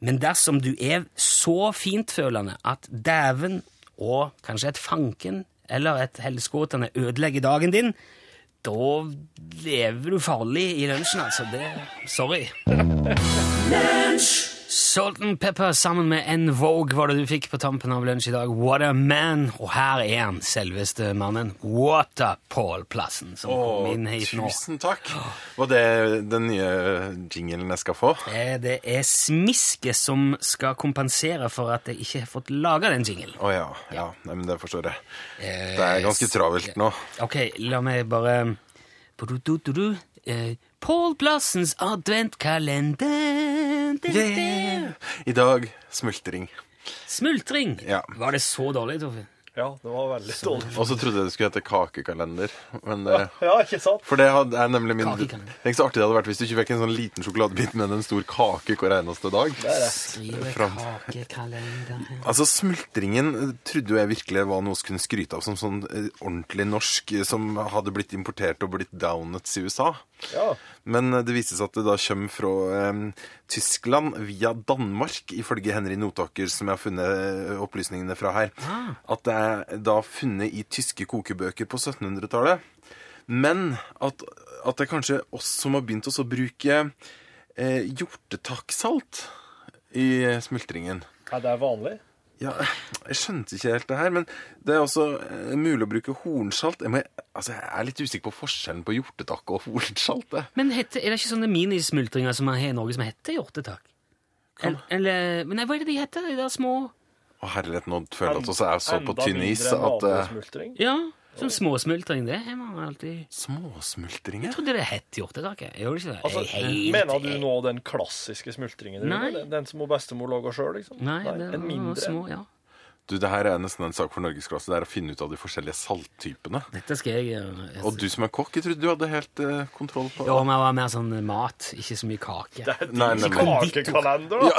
Men dersom du er så fintfølende at dæven og kanskje et fanken eller et helskåtende ødelegger dagen din, da lever du farlig i lunsjen, altså. Det Sorry. Salt and Pepper sammen med En Vogue var det du fikk på tampen av lunsj i dag. What a man! Og her er han, selveste mannen. Waterpål-plassen, som kom inn hit nå. Tusen takk. Var det den nye jinglen jeg skal få? Eh, Det er Smiske som skal kompensere for at jeg ikke har fått laga den jinglen. Å ja. ja. Nei, men det forstår jeg. Eh, Det er ganske travelt nå. Ok, la meg bare Du-du-du-du. Eh, Pål Plassens adventkalender Yeah. I dag smultring. Smultring! Ja. Var det så dårlig, Torfinn? Ja, det var veldig dårlig. Og så trodde jeg det skulle hete kakekalender. Men det, Ja, ikke sant? for det hadde- er nemlig min Tenk så artig det hadde vært hvis du ikke fikk en sånn liten sjokoladebit, men en stor kake hver eneste dag. Skrive kakekalender Altså, Smultringen eh, trodde jo jeg virkelig var noe vi kunne skryte av som sånn eh, ordentlig norsk eh, som hadde blitt importert og blitt downets i USA. Ja. Men det viste seg at det da kommer fra eh, Tyskland via Danmark, ifølge Henry Notaker, som jeg har funnet eh, opplysningene fra her. At det er da funnet i tyske kokebøker på 1700-tallet. Men at, at det er kanskje oss som har begynt oss å bruke eh, hjortetakksalt i eh, smultringen. Er det vanlig. Ja, jeg skjønte ikke helt det her, men det er også eh, mulig å bruke hornsalt. Jeg, må, altså, jeg er litt usikker på forskjellen på hjortetakk og hornsalt. det. Men hette, er det ikke sånne minismultringer som man har i Norge som heter hjortetak? Eller, eller Men nei, hva er det de heter, de der små Å herlighet, nå føler jeg at vi er så på tynn is at smultring. Ja, Sånn småsmultring, det har man alltid Småsmultringer? Jeg trodde det het hjortetak. Det ikke det? Altså, Jeg helt- mener du nå den klassiske smultringen? Nei. Den- Den som hun bestemor laga sjøl? Liksom? Nei, det en var mindre? små, ja. Du, det her er nesten en sak for norgesklasse. Det er å finne ut av de forskjellige salttypene. Dette skal jeg gjøre. Og du som er kokk, jeg trodde du hadde helt eh, kontroll på Ja, men det var mer sånn mat, ikke så mye kake. Det er Nei, din nei, nei. kakekalender, da!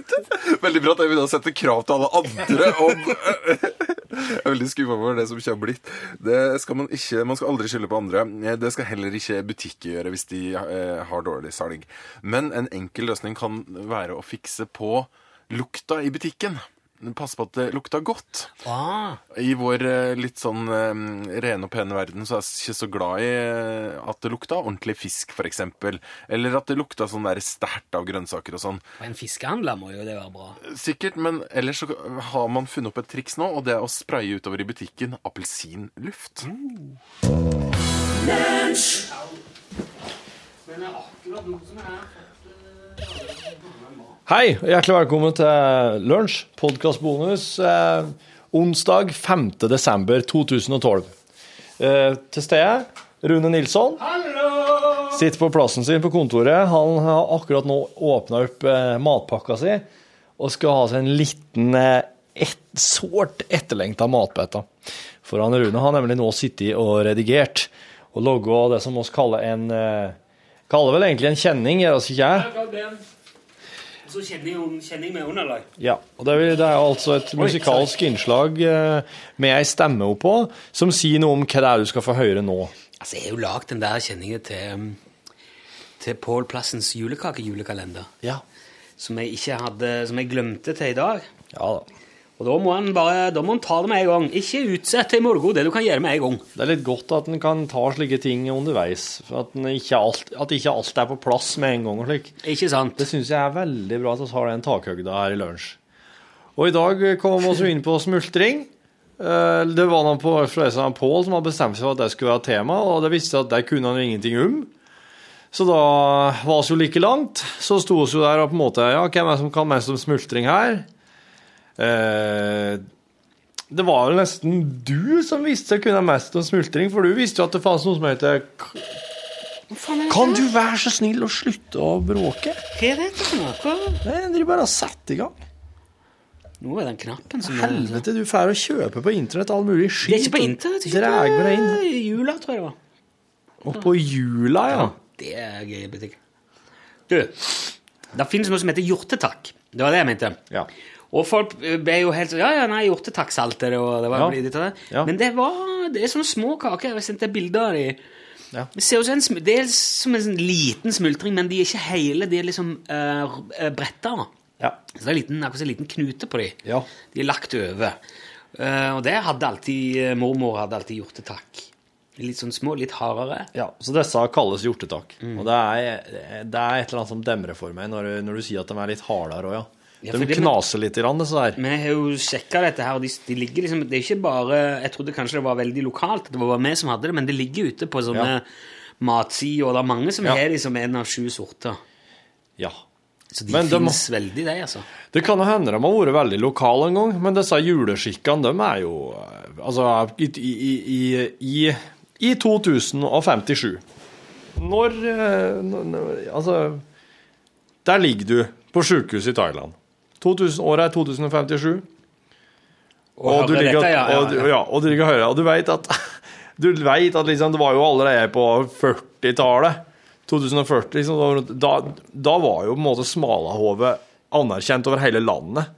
Veldig bra at jeg vil da sette krav til alle andre om Jeg er veldig skuffa over det som ikke har blitt. Det skal Man ikke, man skal aldri skylde på andre. Det skal heller ikke butikker gjøre hvis de eh, har dårlig salg. Men en enkel løsning kan være å fikse på lukta i butikken. Passe på at det lukta godt. Ah, I vår eh, litt sånn eh, rene og pene verden så er jeg ikke så glad i eh, at det lukta ordentlig fisk, f.eks. Eller at det lukta sånn der sterkt av grønnsaker og sånn. og en fiskehandler må jo det være bra. Sikkert, men ellers så har man funnet opp et triks nå, og det er å spraye utover i butikken appelsinluft. Hei, og hjertelig velkommen til Lunsj, podkastbonus, eh, onsdag 5. desember 2012. Eh, til stede Rune Nilsson. Sitter på plassen sin på kontoret. Han har akkurat nå åpna opp eh, matpakka si og skal ha seg en liten, eh, et, sårt etterlengta matbete. For han Rune har nemlig nå sittet og redigert og logga det som vi kaller en eh, Kaller vel egentlig en kjenning, gjør vi ikke Så kjenning, kjenning med underlag. Ja, og det er, det er altså et musikalsk innslag eh, med ei stemme oppå, som sier noe om hva det er du skal få høre nå. Altså, jeg har jo lagd den der kjenningen til, um, til Pål Plassens julekakejulekalender, Ja. som jeg ikke hadde, som jeg glemte til i dag. Ja da. Og da må han bare, da må han ta det med en gang. Ikke utsett til i morgen, det du kan gjøre med en gang. Det er litt godt at en kan ta slike ting underveis, for at, ikke alt, at ikke alt er på plass med en gang og slik. Ikke sant? Det syns jeg er veldig bra at vi har den takhøgda her i lunsj. Og i dag kom vi inn på smultring. Eh, Det var noen på forresten Pål som hadde bestemt seg for at det skulle være tema, og det visste at det kunne han jo ingenting om. Så da var vi jo like langt. Så sto vi jo der og på en måte Ja, hvem er det som kan mest om smultring her? Eh, det var jo nesten du som visste å kunne mest om smultring, for du visste jo at det fantes noe som heter Kan du være så snill å slutte å bråke? Hva er dette for noe? Nei, Jeg driver bare og setter i gang. Nå er den knappen som Helvete, du får å kjøpe på internett all mulig skit. Det er ikke på internett. det er inn. på jula, tror jeg det var. Og på jula, ja. Det er gøy butikk. Du, det finnes noe som heter hjortetakk. Det var det jeg mente. Ja. Og folk ble jo helt sånn Ja, ja, nei, hjortetakksalte det, og det var Ja. litt av det. Ja. Men det var Det er sånne små kaker. Jeg har sendt deg bilder dem. Ja. Det ser ut som en, det er som en sånn liten smultring, men de er ikke hele. De er liksom uh, bretta. Ja. Så det er en liten, akkurat en liten knute på dem. Ja. De er lagt over. Uh, og det hadde alltid eh, mormor hadde alltid hjortetakk. Litt sånn små, litt hardere. ja. Så disse kalles hjortetak. Mm. Og det er, det er et eller annet som demrer for meg når, når du sier at de er litt hardere òg, ja. Ja, De knaser litt, randet, så der. Men jeg har jo sjekka dette her, og de, de ligger liksom Det er ikke bare Jeg trodde kanskje det var veldig lokalt, det var bare vi som hadde det, men det ligger ute på sånne Ja. matsider, og det er mange som Ja. har de som en av sju sorter. Ja. Så de Men de veldig, de, altså. Det kan hende de har vært veldig lokale en gang, men disse juleskikkene, de er jo Altså, i, i, i, i, i 2057 Når, eh, når- Altså Der ligger du på sjukehuset i Thailand. 2000, året er 2057. Og, du ligger, dette, ja, ja, og, ja. ja, og du ligger og og du vet at Du vet at liksom, det var jo allerede på 40-tallet, 2040, liksom, da, da var jo på en måte Smalahovet anerkjent over hele landet.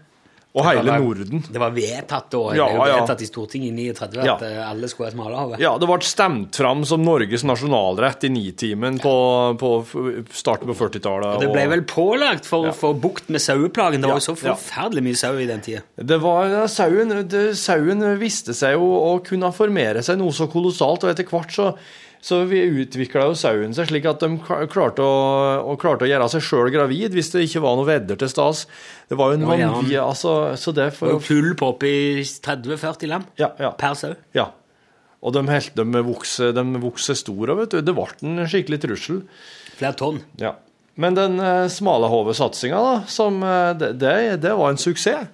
Og hele Det var- Norden. Det var vedtatt da, Ja, det ja. vedtatt i Stortinget i 39 at Ja. eh, alle skulle ha smalahove. Ja, det ble stemt fram som Norges nasjonalrett i Nitimen på, på starten på 40-tallet. Det ble vel pålagt for å få bukt med saueplagen. Det var jo så forferdelig mye sau i den tida. Det var, sauen, det, sauen viste seg jo å kunne formere seg noe så kolossalt, og etter hvert så, så vi utvikla jo sauen seg slik at de klarte å, og klarte å gjøre seg sjøl gravid hvis det ikke var noe vedder til stas. Det var jo en ja. vanvittig altså, Så det for, jo full på oppi 30-40 lam ja, ja, per sau. ja. Og de, helt, de vokste, de vokser store, vet du. Det ble en skikkelig trussel. Flere tonn. Ja. Men den uh, smalahove-satsinga, da, som eh, det, det, det var en suksess.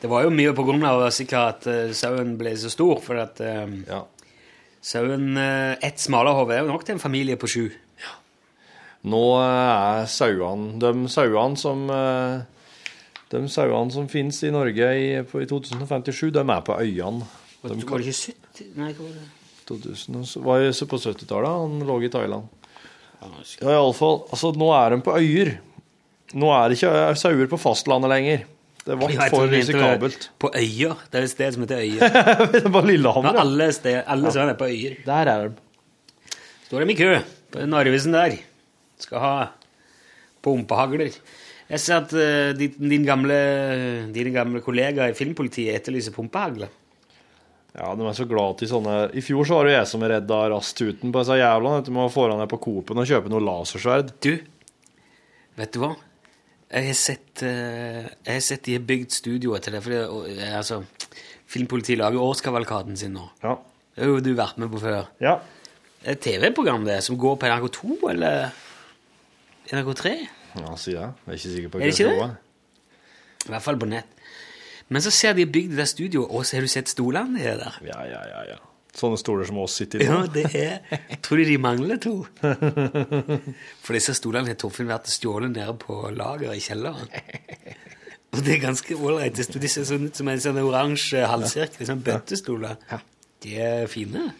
Det var jo mye på grunn av sikkert at eh, sauen ble så stor, for at eh, Ja. Sauen eh, Ett smalahove er jo nok til en familie på sju. Ja. Nå er sauene De sauene som eh, De sauene som finnes i Norge i, i 2057, de er på øyene. Var det ikke 70? Nei, hva var det? 2000, var jo på 70-tallet. Han lå i Thailand. Ja, iallfall. Altså, nå er de på øyer. Nå er det ikke sauer på fastlandet lenger. Det var Jeg for risikabelt. På Øyer. Det er et sted som heter Øyer. det var Lillehammer, Ja, ja. alle sted, alle ja. er på Øyer. Der er de. Står de i kø på Narvesen der. Skal ha pumpehagler. Jeg ser at uh, din, din gamle, dine gamle kollegaer i filmpolitiet etterlyser pumpehagler. Ja, de er så glad til sånne I fjor så var det jeg som redda rastuten på disse jævlene. Du må få ned på Coop-en og kjøpe noe lasersverd. Du, vet du hva? Jeg har sett, eh, jeg har sett de har bygd studioer til det. For det, og, eh, altså, Filmpolitiet lager årskavalkaden sin nå. Ja. Det har jo du vært med på før. ja. Det er et TV-program det, som går på NRK2 eller NRK3. Ja, si det. Jeg er ikke sikker på det hva det? er. I hvert fall på nett. Men så ser de bygd det studioet, og så har du sett stolene de der. Ja, ja, ja, ja. Sånne stoler som oss sitter i. Ja, det er jeg Tror de mangler to? For disse stolene har Torfinn vært stjålet nede på lageret i kjelleren. Og det er ganske ålreit. De ser sånn ut som en sånn oransje halvsirkel, sånn bøttestoler. De er fine.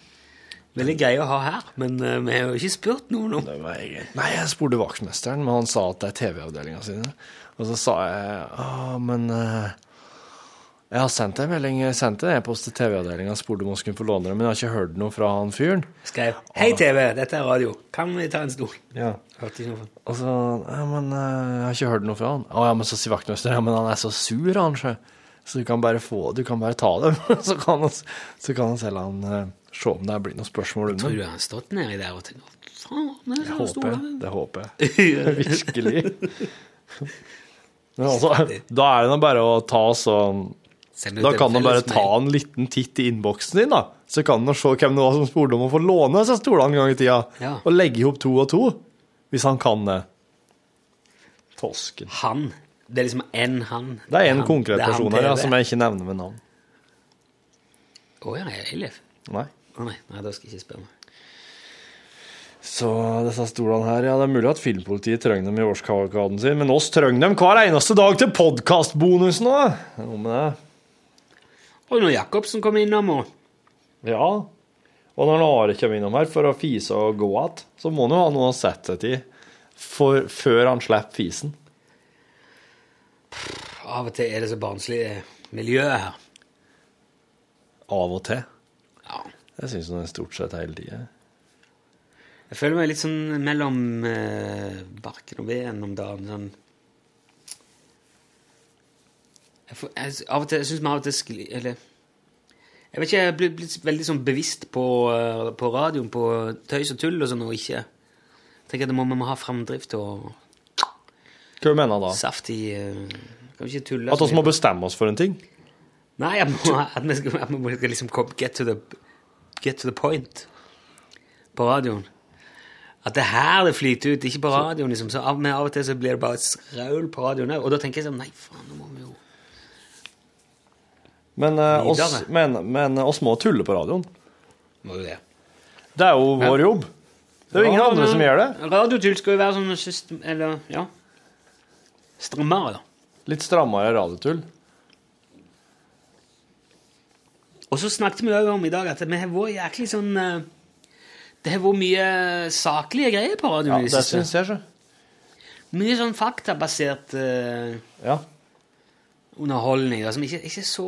Veldig greie å ha her, men eh, vi har jo ikke spurt noen om Det var Nei, jeg spurte vaktmesteren, men han sa at det er TV-avdelinga sine. Og så sa jeg Å, men eh, Jeg har sendt en melding, sendt en e-post til TV-avdelinga og spurte om hun skulle få låne det, men jeg har ikke hørt noe fra han fyren. Skrev 'Hei, TV, dette er radio. Kan vi ta en stol?' Ja. Hørte ikke noe. Og så Ja, men eh, jeg har ikke hørt noe fra han. Å ja, men så sier vaktmesteren ja, men han er så sur, han, sjø. Så du kan bare få Du kan bare ta dem. så kan han, så kan han selv han eh, se om det blir noen spørsmål Tror du han har stått nedi der og tenkt 'Faen, det er så stor. Det håper jeg. Virkelig. Men altså, da er det nå bare å ta sånn Da kan han bare ta en liten titt i innboksen din, da. Så kan han se hvem det var som spurte om å få låne disse stolene en gang i tida. Ja. Og legge ihop to og to, hvis han kan det. Tosken. Han. Det er liksom en han. Det er en konkret det er han person her ja, som jeg ikke nevner med navn. Å ja, Eilif? Nei. Å nei, nei, da skal jeg ikke spørre meg. Så disse stolene her, ja, det er mulig at filmpolitiet trenger dem i årskavalkaden sin, men oss trenger dem hver eneste dag til podkastbonusen òg! Det er noe med det. Og når Jacobsen kommer innom og Ja. Og når Are kommer innom her for å fise og gå igjen, så må han jo ha noe å sette seg til før han slipper fisen. Av og til er det så barnslig miljø her. Av og til. Ja. Jeg syns det er stort sett hele tida. Jeg føler meg litt sånn mellom eh, barken og veden om dagen. Sånn. Jeg jeg, av og til, jeg syns vi av og til skli... Eller Jeg vet ikke, jeg er blitt, veldig sånn bevisst på, eh, på radioen, på tøys og tull og sånn, og ikke tenker at det må, vi må ha framdrift og Hva mener du da? Saftig eh, Kan vi ikke tulle At vi må bestemme oss for en ting? Nei, at, må, at vi skal, at vi liksom get to, the, get to the point på radioen. At det er her det flyter ut, ikke på radioen. liksom. Så av, men av og til så blir det bare et sraul på radioen òg. Og da tenker jeg sånn Nei, faen, nå må Men eh, oss, men, men oss må tulle på radioen. Må jo det. Det er jo vår jobb. Det er jo ingen andre som gjør det. Radiotull skal jo være sånn system... Eller, ja Strammere, da. Litt strammere radiotull. Og så snakket vi òg om i dag at vi har vært jæklig sånn eh, Det har vært mye saklige greier på radioen Ja, i det det siste. syns jeg, så. Mye sånn faktabasert eh, Ja. Underholdning da, som ikke, ikke så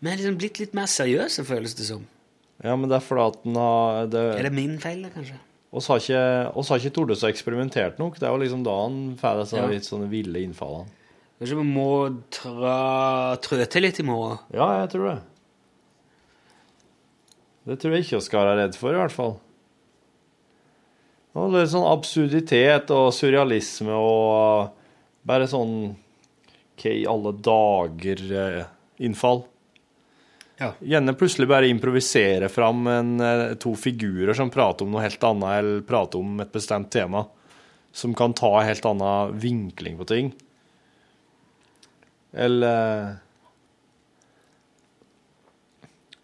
Vi har liksom blitt litt mer seriøse, føles det som. ja, men det er fordi at den har det, Er det min feil, da, kanskje? oss har ikke, oss har ikke tordes å eksperimentert nok. Det er jo liksom da han får disse Ja. litt sånne ville innfallene. Kanskje vi må trø til litt i morgen? Ja, jeg tror det. Det tror jeg ikke vi skal være redd for, i hvert fall. Og litt sånn absurditet og surrealisme og bare sånn Hva i alle dager-innfall. Ja. Gjerne plutselig bare improvisere fram en, eh, to figurer som prater om noe helt annet, eller prater om et bestemt tema. Som kan ta en helt annen vinkling på ting. Eller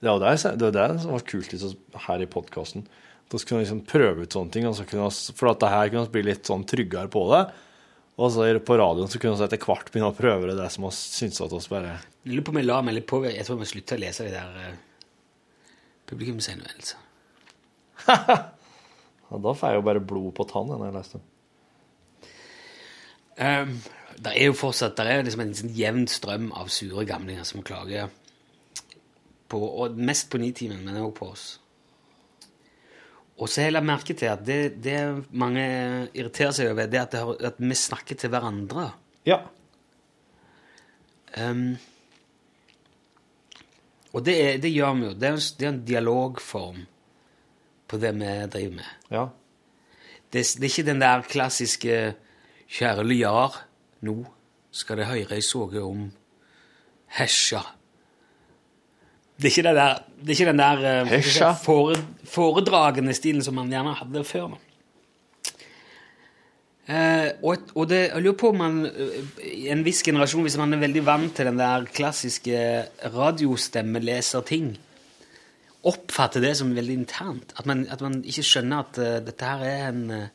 var det, jeg- det, var det som var kult liksom, her i podkasten. Da skulle vi liksom prøve ut sånne ting, altså kunne for at det her kunne vi bli litt sånn tryggere på det. Og så på radioen så kunne vi etter hvert begynne å prøve det, det som vi syntes at oss bare Jeg lurer på om jeg la meg litt på Jeg tror vi slutta å lese de der uh, publikumshenvendelsene. ja, Da får jeg jo bare blod på tann når jeg leste den. Um, det er jo fortsatt det er liksom en sånn jevn strøm av sure gamlinger som klager på, og mest på Nitimen, men også på oss. Og så har jeg lagt merke til at det, det mange irriterer seg over, det er at, det at vi snakker til hverandre. Ja. Um, og det, er, det gjør vi jo. Det er, en, det er en dialogform på det vi driver med. Ja. Det, det er ikke den der klassiske 'Kjære Lyar, nå skal det høyre i såge om hesja'. Det er ikke, det der, det er ikke den der eh, Hesja? fore, foredragende stilen som man gjerne hadde før. nå. Eh, og, og det, jeg lurer på om man eh, i en viss generasjon, hvis man er veldig vant til den der klassiske radiostemmeleser-ting, oppfatter det som veldig internt. At man, at man ikke skjønner at eh, dette her er en eh,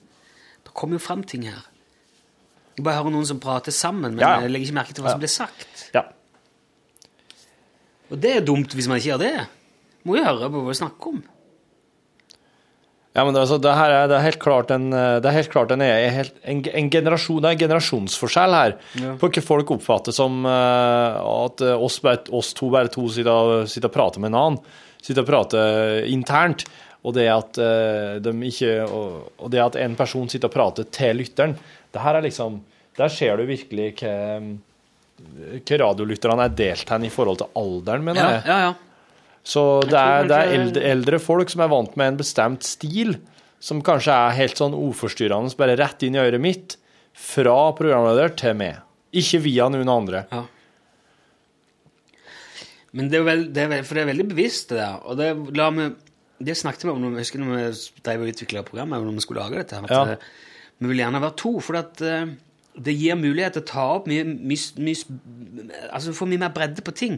Det kommer jo fram ting her. Jeg bare hører noen som prater sammen, men Ja, ja. jeg legger ikke merke til hva som blir sagt. ja. Og det er dumt hvis man ikke gjør det. Må jo høre på hva vi snakker om. Ja, men det, altså, det her er, det er helt klart en, eh, det er helt klart en, en, en, en generasjon, det er en generasjonsforskjell her. På hva folk oppfatter som eh, at eh, oss, oss to bare to sitter, sitter og prater med en annen, sitter og prater internt, og det at de ikke, og, og det at en person sitter og prater til lytteren, det her er liksom, der ser du virkelig hva, hva radiolytterne er delt hen i forhold til alderen, mener Ja, jeg. ja, ja. Så det er, det er eldre, eldre folk som er vant med en bestemt stil, som kanskje er helt sånn uforstyrrende, bare rett inn i øret mitt, fra programleder til meg. Ikke via noen andre. Ja. Men det er jo vel, det er vel, for det er veldig bevisst, det der. Og det, la meg, det snakket vi om når, jeg husker når vi drev og utvikla programmet, når vi skulle lage dette. At, Ja. eh, Vi vil gjerne være to, for at, eh, det gir mulighet til å ta opp mye, mye, mye Altså få mye mer bredde på ting.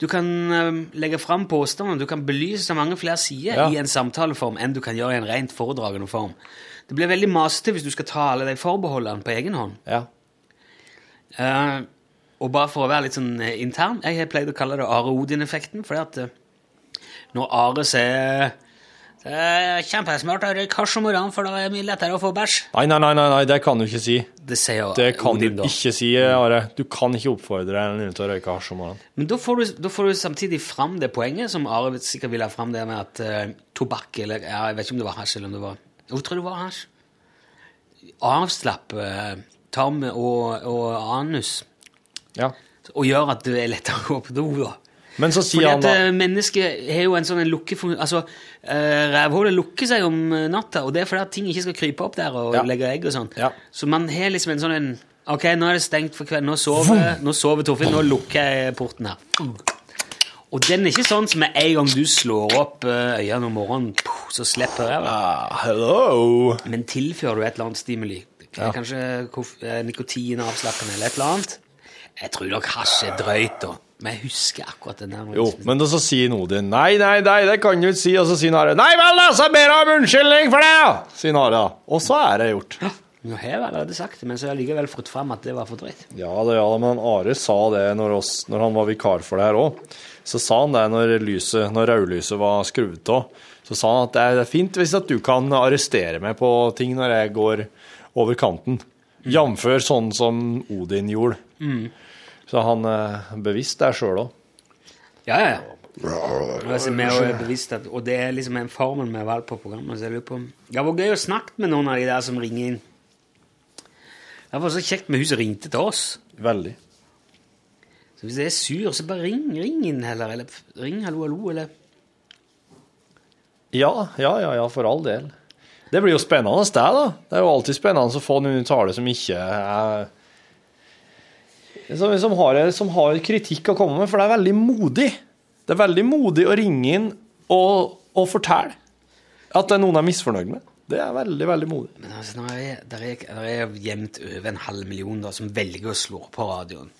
Du kan eh, legge fram påstander, du kan belyse så mange flere sider Ja. i en samtaleform enn du kan gjøre i en rent foredragende form. Det blir veldig masete hvis du skal ta alle de forbeholdene på egen hånd. Ja. Uh, og bare for å være litt sånn eh, intern, jeg har pleid å kalle det Are Odin-effekten, fordi at eh, når Are sier er kjempesmart å røyke hasj om morgenen, for da er det mye lettere å få bæsj. Nei, nei, nei, nei, det kan du ikke si. Det sier Det kan du da. ikke si, Are. Du kan ikke oppfordre en til å røyke hasj om morgenen. Men da får, du, da får du samtidig fram det poenget som Are sikkert ville ha fram, det med at uh, tobakk eller ja, Jeg vet ikke om det var hasj eller om det var jeg tror det var hasj. Avslapp uh, tarm og, og anus Ja. og gjør at det er lettere å gå på do. da. Men så sier Fordi han at da eh, mennesket har jo en sånn en lukkefunksjon Altså, uh, rævhullet lukker seg om eh, natta, og det er fordi at ting ikke skal krype opp der og Ja. legge egg og sånn. Ja. Så man har liksom en sånn en Ok, nå er det stengt for kvelden. Nå sover, nå sover Torfinn. Nå lukker jeg porten her. Og den er ikke sånn som med en gang du slår opp eh, øynene om morgenen, puh, så slipper ræva. ah, Hello! Men tilfører du et eller annet stimuli, kanskje koff- eh, nikotinavslappende eller et eller annet Jeg tror nok hasj er drøyt, da. Men jeg husker akkurat den der. Jo, men så sier Odin nei, nei, nei, det kan du ikke si. Og så sier Nare nei vel, da, så ber jeg om unnskyldning for det, da! Sier Nare. Og så er det gjort. Ja. Nå har jeg allerede sagt det, men så har jeg likevel fått fram at det var for drøyt. Ja, det, ja, men Are sa det når, oss, når han var vikar for det her òg. Så sa han det når, lyset, når rødlyset var skrudd av. Så sa han at det er fint hvis at du kan arrestere meg på ting når jeg går over kanten. Jf. sånn som Odin gjorde. Så han er bevisst der sjøl òg. Ja, ja, ja. Altså, at, og det er liksom en formel vi har valgt på programmet. Så jeg lurer på Det var gøy å snakke med noen av de der som ringer inn. Det var så kjekt med hun som ringte til oss. Veldig. Så hvis jeg er sur, så bare ring, ring inn heller. Eller ring hallo, hallo, eller Ja, ja, ja, ja, for all del. Det blir jo spennende, det, da. Det er jo alltid spennende å få noen i tale som ikke er som, som, har, som har kritikk å komme med, for det er veldig modig. Det er veldig modig å ringe inn og, og fortelle at det er noen er misfornøyd med. Det er veldig, veldig modig. Men altså, der, er, der er jevnt over en halv million da, som velger å slå på radioen.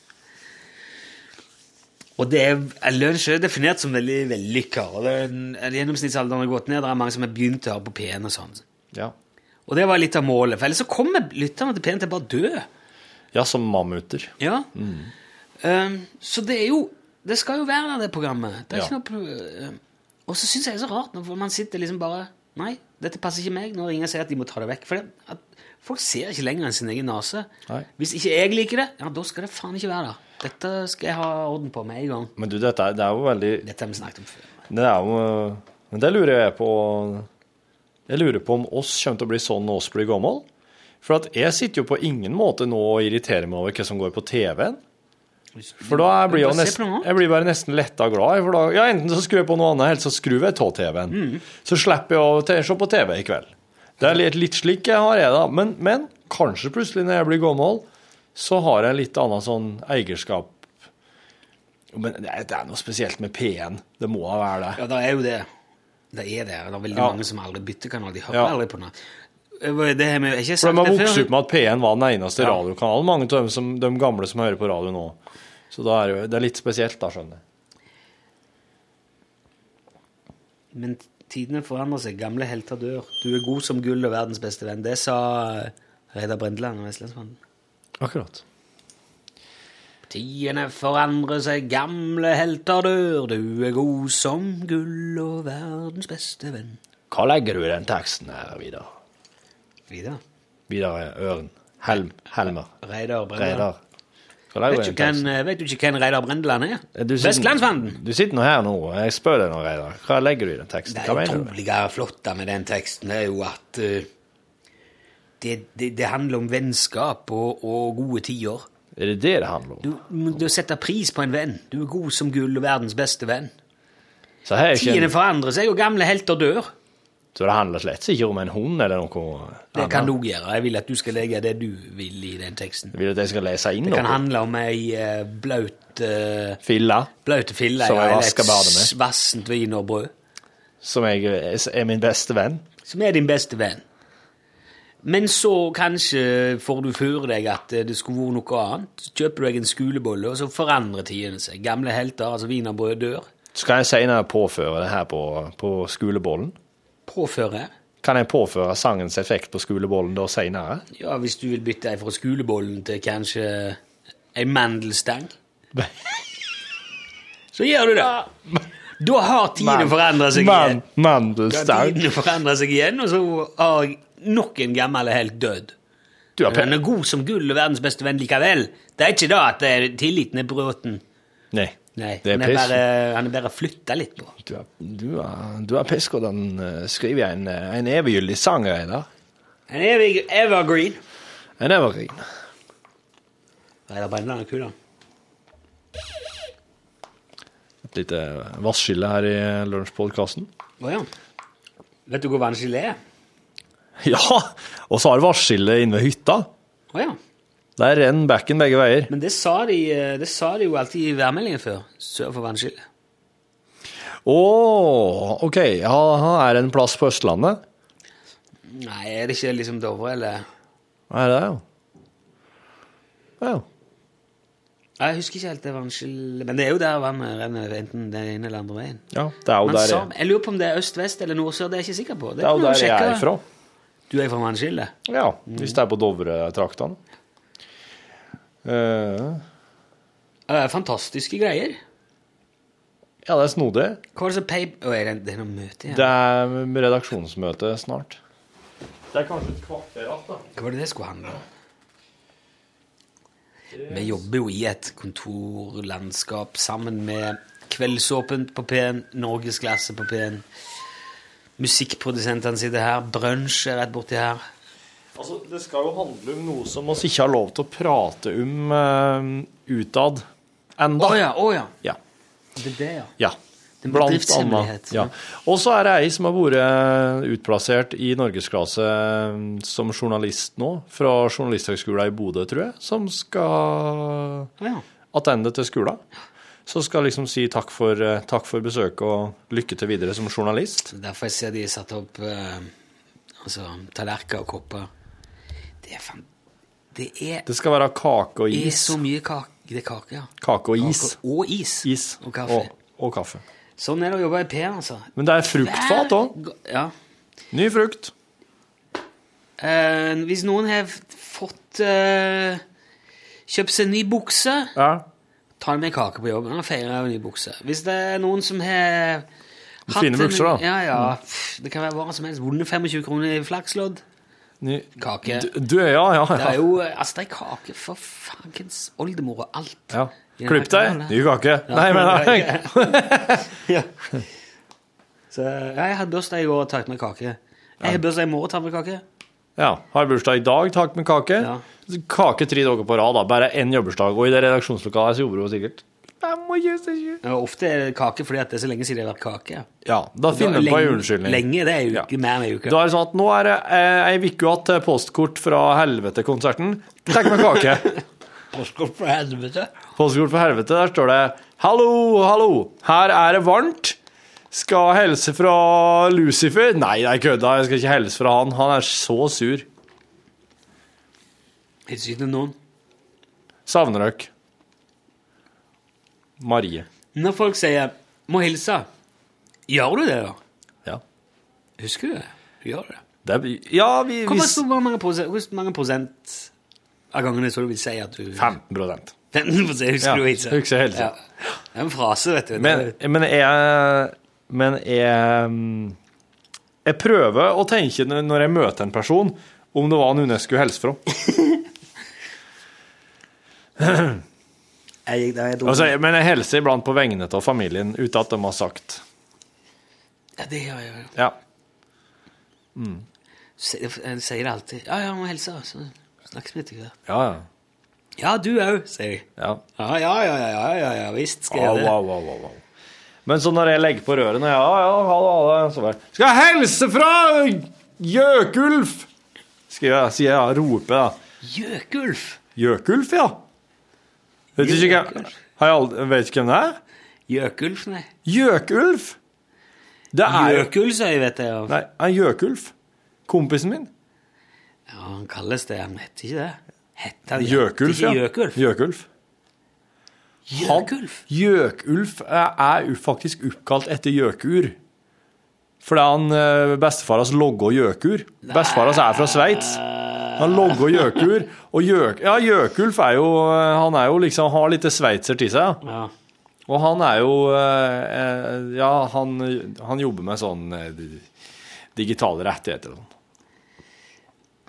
Og det er lunsj er definert som veldig vellykka. Det er gjennomsnittsalderen har gått ned. Det er mange som har begynt å høre på P1 og sånn. Ja. Og det var litt av målet. For ellers så kommer lytterne til P1 til å bare dø. Ja, som mammuter. Ja. Um, så det er jo Det skal jo være der, det programmet. Det er Ja. ikke noe um, Og så syns jeg det er så rart når man sitter liksom bare Nei, dette passer ikke meg. Når ingen sier at de må ta det vekk. For det, at folk ser ikke lenger enn sin egen nese. Hvis ikke jeg liker det, ja, da skal det faen ikke være der. Dette skal jeg ha orden på med en gang. Men du, dette er, det er jo veldig Dette har vi snakket om før. Det er jo Men det lurer jeg på Jeg lurer på om oss kommer til å bli sånn når oss blir gamle. For at jeg sitter jo på ingen måte nå og irriterer meg over hva som går på TV-en. For da blir jeg, jo Bare nesten, jeg blir bare nesten letta glad. For da, ja, enten så skrur jeg på noe annet, eller så skrur jeg av TV-en. Mm. Så slipper jeg å se på TV i kveld. Det er litt, litt slik jeg har jeg, da. Men, men kanskje plutselig når jeg blir gammel, så har jeg litt annet sånn eierskap Men det er, noe spesielt med P1. Det må da være det. Ja, det er jo det. Det er det. Det er veldig Ja. mange som aldri bytter kanal. De hører Ja. aldri på noe. Det har vi ikke For før. de har vokst opp med at P1 var den eneste Ja. radiokanalen. Mange av dem som, de gamle som hører på radio nå. Så da er det, jo- det er litt spesielt, da, skjønner jeg. Men tidene forandrer seg. Gamle helter dør. Du er god som gull og verdens beste venn. Det sa eh, Reidar Brendeland og Vestlandsmannen. Akkurat. Tidene forandrer seg, gamle helter dør. Du er god som gull og verdens beste venn. Hva legger du i den teksten her, Vidar? Vidar. Vidar Øren. Helm. Helmer. Reidar Brendeland. Vet eh, vet du ikke hvem Reidar Brendeland er? Du sitter- Vestlandsmannen! Du sitter nå her nå, og jeg spør deg nå, Reidar. Hva legger du i den teksten? Det Hva det utrolige flotte med den teksten er jo at uh, det, det, det handler om vennskap og, og gode tider. Er det det det handler om? Du, du setter pris på en venn. Du er god som gull og verdens beste venn. Er Tidene en, forandrer seg, og gamle helter dør. Så det handler slett ikke om en hund eller noe annet. Det kan du òg gjøre. Jeg vil at du skal legge det du vil i den teksten. Vil at jeg skal lese inn Det kan noe? handle om ei eh, blaut uh, Filla, blaute fille Som jeg eller vasker badet med. vassent wienerbrød. som jeg er min beste venn. Som er din beste venn. Men så kanskje får du føre deg at eh, det skulle vært noe annet. Så kjøper du deg en skolebolle, og så forandrer tidene seg. Gamle helter, altså wienerbrød, dør. Skal jeg senere påføre det her på, på skolebollen? Påføre. Kan jeg påføre sangens effekt på skolebollen da senere? Ja, hvis du vil bytte deg fra skolebollen til kanskje ei mandelstang, så gjør du det. Da har tiden forandra seg igjen. Mandelstang. Da har tiden seg igjen, og så har nok en gammel helt dødd. Den er god som gull og verdens beste venn likevel. Det er ikke da at tilliten er bråten. Nei. Nei, Det er han er bare, han er bare flytta litt på. Du er, du er, du er pisk, og den eh, skriver jeg en, eh, en evigyldig sang, Reidar. En evig evergreen. En evergreen. Reidar det er kul, da. Et lite vasskille her i lunsjpodkasten. Å ja. Vet du hvor vannskillet er? Ja! Og så har du inne ved hytta. Å ja. Der renner bekken begge veier. Men det sa de, eh, det sa de jo alltid i værmeldingen før. Sør for vannskillet. Å, OK. Ja, er det en plass på Østlandet? Nei, er det ikke liksom Dovre, eller er det, jo? Ja. Jeg husker ikke helt det vannskillet Men det er jo der vannet renner, enten den ene eller andre veien. ja. Det er jo Men der sa, jeg, lurer på om det er øst-vest eller nord-sør, det er jeg ikke sikker på. det er jo der jeg er fra. Du er fra vannskillet? Ja, hvis det er på Dovre-traktene. Eh, Det er fantastiske greier. ja, det er snodig. Hva er det som pay... Oh, er det, det er noe møte igjen? Det er redaksjonsmøte snart. Det er kanskje et kvarter igjen, da. Hva var det det skulle handle om? Vi jobber jo i et kontorlandskap sammen med Kveldsåpent på P1, Norgesklasse på P1. Musikkprodusentene sitter her, brunsj er rett borti her. Altså, det skal jo handle om noe som vi ikke har lov til å prate om uh, utad enda. Å ja, å ja. Ja. Det er det, ja. ja. Det er Blant annet. Ja. Og så er det ei som har vært utplassert i norgesklasse eh, som journalist nå, fra Journalisthøgskolen i Bodø, tror jeg, som skal attende til skolen. Så skal liksom si takk for, eh, takk for besøket og lykke til videre som journalist. Derfor jeg ser de satt opp eh, altså, tallerkener og kopper. Det er fan... Det er, Det skal være kake og er is. så mye kake Det er kake, ja. Kake og is. Kake Og is. Is Og kaffe. Og, og kaffe. Sånn er det å jobbe i P, altså. Men det er fruktfat òg. Ja. Ny frukt. Eh, hvis noen har fått eh, kjøpt seg ny bukse, Ja. ta med kake på jobben og feirer ny bukse. Hvis det er noen som har Fine bukser, da. Ja, ja. Det kan være hva som helst. Vunnet 25 kroner i flakslodd. Ny Kake. Du, er ja, ja. Det er jo Altså, det er kake for fankens oldemor og alt. ja. Klipp deg. Ny kake. Ja, Nei, men nei. ja. Så ja, jeg hadde bursdag i går og tatt med kake. Jeg har bursdag i morgen tatt med kake. Ja. Har bursdag i dag, takk med kake. Ja. Kake tre dager på rad, da. Bare én jobbursdag. Og i det redaksjonslokalet så jobber hun sikkert 25. Ja, ofte er det kake fordi at det er så lenge siden det har vært kake. Ja, da finner du på en unnskyldning. Lenge, det er jo Ja. ikke mer enn ei uke. Da er det sånn at nå er det eh, ei uke igjen til postkort fra helvete-konserten. Takk med kake. Postkort fra helvete. Postkort fra helvete, der står det Hallo, hallo, her er det varmt. Skal helse fra Lucifer. Nei, det er kødda, jeg skal ikke helse fra han. Han er så sur. Hilser ikke til noen. Savner dere. Marie. Når folk sier 'må hilse', gjør du det, da? Ja. Husker du det? Du gjør det. Det ja, vi, Hvor, mange prosent, hvor mange prosent av gangene så du vil si at du 15 prosent. 15 prosent husker Ja, du hilse? husker hilse. Ja. Det er en frase, vet du. Men, men jeg Men jeg mm, Jeg prøver å tenke når jeg møter en person, om det var noen jeg skulle hilse fra. jeg, jeg. Altså, men jeg hilser iblant på vegne av familien, uten at de har sagt ja, det gjør jeg. jo. Ja. Mm. Jeg sier det alltid. 'Ja, ja, må hilse', så snakkes vi etter hvert. Ja, ja. Ja, du òg, sier jeg. ja. Ja, ja, ja, ja, ja, ja, visst skal jeg det. au, au, au, au. Men så når jeg legger på rørene Ja, ja, ha det, ha det. Så bare Skal jeg hilse fra Gjøkulf? Skal jeg, si jeg, roper da. Gjøkulf. Gjøkulf, ja. Vet du ikke Har jeg aldri, Vet ikke hvem det er? Gjøkulf, nei. Gjøkulf? Det er jo Gjøkul, sier jeg, vet jeg. Nei, er Gjøkulf. Kompisen min. Ja, han kalles det. Han heter ikke det. Heter han Gjøkulf, ja. Gjøkulf. Gjøkulf. Gjøkulf. Gjøkulf er, er faktisk oppkalt etter gjøkur. Fordi han eh, bestefar hans logga gjøkur. Bestefar hans er fra Sveits. Han logga gjøkur. Og gjøk, ja, Gjøkulf er jo eh, Han er jo liksom, har litt sveitser til seg. Ja. Og han er jo eh, Ja, han, han jobber med sånn digitale rettigheter og sånn.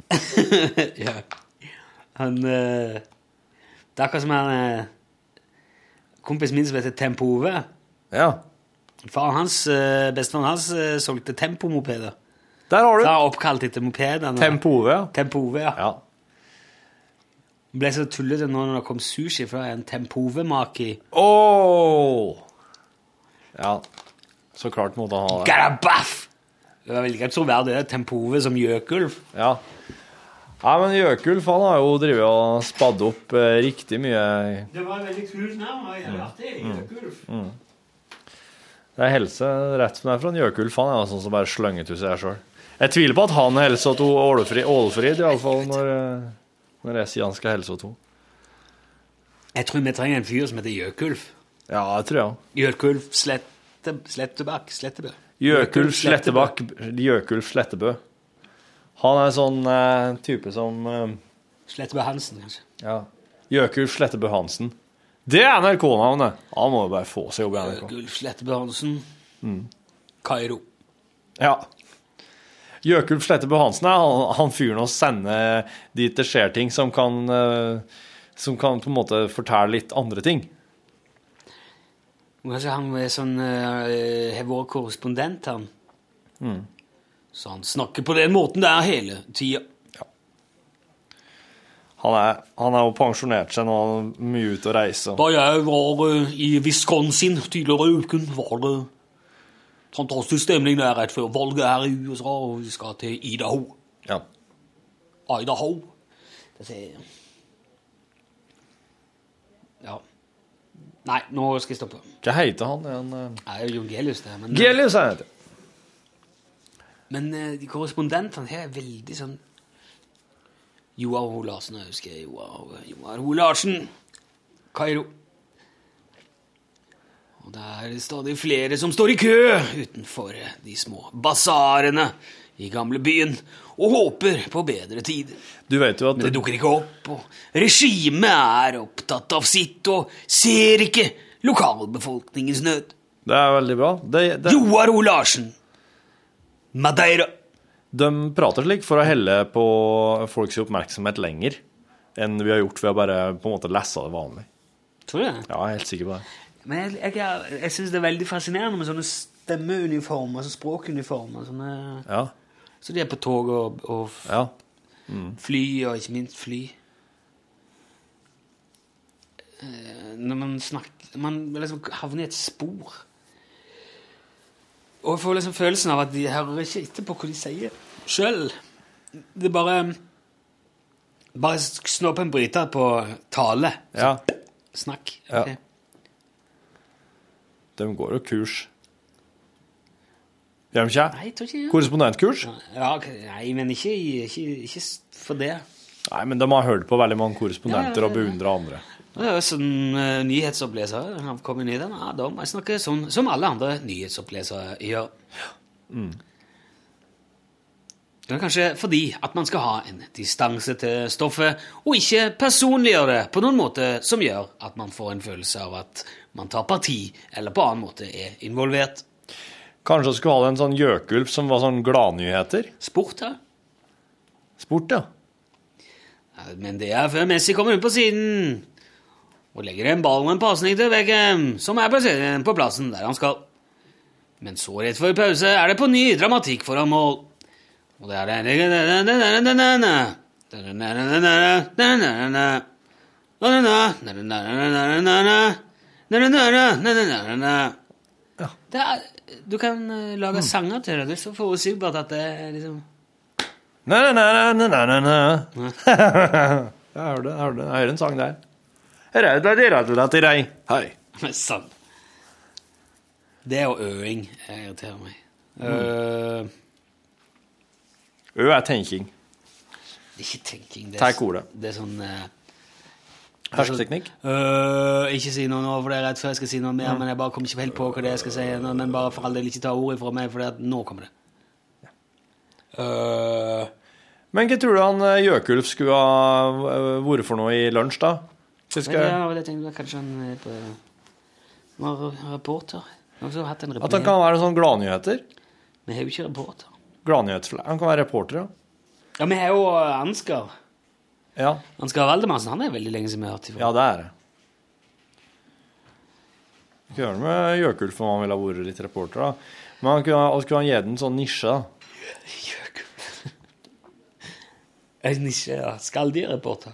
ja. Han Det er akkurat som han kompisen min som heter Tempove. Ja. Faren hans, eh, Bestefaren hans solgte solgte tempomopeder. Der har Så du han er oppkalt etter mopedene. Tempove. Ja. Tempo-OV, ja. ja. Det ble så tullete nå når det kom sushi fra en Tempove-make i Åh! Ja. Så klart måtte han ha det. Garabaff! Det var veldig greit troverdig, det. Tempove som gjøkulv. Ja. Nei, men Gjøkulf han har jo drevet og spadd opp eh, riktig mye Det var veldig kult navn. og Gjøkulf. Mm. Gjøkulv. Det er helse rett som det er fra en Gjøkulf. Han er sånn som bare slenger til seg sjøl. Jeg tviler på at han har helse til Ålefrid, Ålfrid, iallfall når, eh, når jeg sier han skal helse til Jeg tror vi trenger en fyr som heter Gjøkulf. Ja, det tror jeg. Gjøkulf Slette, Slettebakk Slettebø. Gjøkulf Slettebakk Gjøkulf Slettebø. Han er sånn eh, type som eh, Slettebø Hansen, kanskje. Ja. Gjøkulf Slettebø Hansen. Det er NRK-navnet! Han må jo bare få seg jobb i NRK. Gjøkulf Slettebø Hansen. Mm. Kairo. Ja. Gjøkulf Slettebø Hansen er han, han fyren å sende dit det skjer ting som kan eh, Som kan på en måte fortelle litt andre ting. Kanskje han er sånn uh, har vært korrespondent, han. Mm. Så han snakker på den måten der hele tida. Han er, han er jo pensjonert seg nå, han er mye ute og reiser. Da jeg var eh, i Wisconsin tidligere i uken, var det fantastisk stemning der rett før valget her i USA, og vi skal til Idaho. Ja. Idaho. Det ser Ja. Nei, nå skal jeg stoppe. Hva heter han? Er han eh, Nei, det er Jon Gelius, det. Men, Gelius heter han heter. men eh, de korrespondentene her er veldig sånn Joar Ho Larsen, jeg husker Joar, Joar Ho Larsen. Kairo. Og det er stadig flere som står i kø utenfor de små basarene i gamlebyen og håper på bedre tider. Du vet jo at Men det dukker ikke opp, og regimet er opptatt av sitt og ser ikke lokalbefolkningens nød. Det er veldig bra. Det, det, Joar O. Larsen, Madeira. De prater slik for å helle på folks oppmerksomhet lenger enn vi har gjort ved å bare på en måte lese det vanlig. Tror du det? Ja, jeg er helt sikker på det. Men jeg, jeg, jeg, jeg syns det er veldig fascinerende med sånne stemmeuniformer, altså språkuniformer. Sånne, Ja. så de er på tog og, og ja. fly, og ikke minst fly. Eh, Når man snakker Man liksom havner i et spor. Og jeg får liksom følelsen av at de hører ikke etter på hva de sier sjøl. Det bare Bare snå på en bryter på tale. ja. Snakk. Ja. ok. De går jo kurs. Gjør de ikke? Nei, jeg tror ikke ja. Korrespondentkurs? Ja, nei, men ikke, ikke, ikke for det. Nei, men de har hørt på veldig mange korrespondenter Ja, ja, ja, og beundra andre. Det er jo sånn uh, nyhetsopplesere han kommer den. Ja, de jeg snakker sånn som alle andre nyhetsopplesere gjør. Det er kanskje fordi at man skal ha en distanse til stoffet, og ikke personliggjøre det på noen måte som gjør at man får en følelse av at man tar parti, eller på annen måte er involvert. Kanskje vi skulle ha en sånn gjøkulp som var sånn gladnyheter? Sport, ja. Sport, ja. Ja, Men det er før Messi kommer ut på siden og legger en ball med en pasning til Beckham, som er på plassen der han skal. Men så rett før pause er det på ny dramatikk foran mål. Og det er det er, Du kan eh, lage sanger til det. Det er så forutsigbart at det er liksom Na, na, na, na, na. Jeg hører jeg hører. Jeg hører en sang der. Hei. Det men sant. Det er jo øving. Jeg irriterer meg. Øh, Ø er tenking. det er ikke tenking. Det er, ordet. Det er sånn uh, Hersketeknikk. Uh, Ikke si noe nå, for det er rett før jeg skal si noe mer, men jeg bare kommer ikke helt på hva det er jeg skal si. Men bare for all del ikke ta ordet fra meg, for nå kommer det. Øh, Men hva tror du han eh, Gjøkulf skulle ha eh, vært for noe i lunsj, da? Hva men det tenkte jeg kanskje han er på reporter. At han kan være sånn gladnyheter? Vi har jo ikke reporter. Gladnyhetsfla- Han kan være reporter, ja. Ja, vi har jo øh, Ansgar. Ja, Ansgar Valdemarsen. Han er veldig lenge siden vi har hørt ifra. ja det er det. Skal gjøre det med Gjøkulf om han ville ha vært litt reporter, da. Men han kunne, han kunne gitt en sånn nisje, da. En nisje, ja. Skalldyrreporter.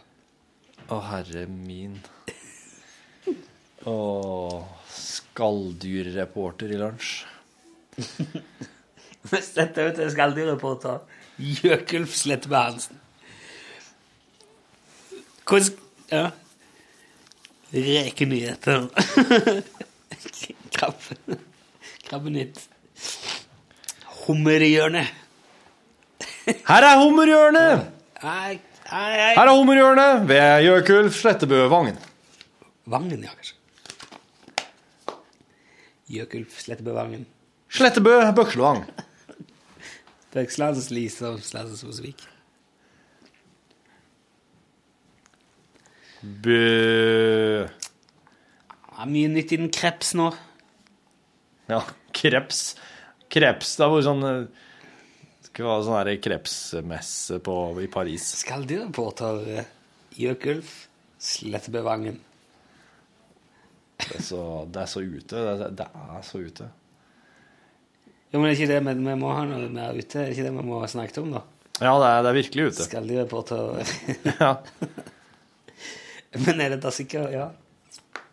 Å, herre min. Å, skalldyrreporter i lunsj. Dette ut til skalldyrreporter. Jøkulf Slettebø Hansen. Hvordan Ja. Rekenyheter. Krabbe. Krabbenytt. Hummerhjørnet. Her er hummerhjørnet! Nei, nei, nei. Her er hummerhjørnet ved Gjøkulf Slettebø Vangen. Vangen, ja, kanskje. Jøkulf Slettebø Vangen. Slettebø Bøkslevang. Bøkslands Lise og Sladsosvik. Bø... Ja, mye nytt innen kreps nå. Ja, kreps. Kreps, det har vært sånn eh, Skal være sånn her krepsmesse på, i Paris. Skalldyrreporter eh, Jøkulf Slettebø Vangen. Det er så, det er så ute. Det er, det er så ute. Jo, men er ikke det vi, vi må ha noe mer ute? Er ikke det vi må snakke om, da? Ja, det er, det er virkelig ute. Skalldyrreporter Ja. Men er det da sikkert Ja.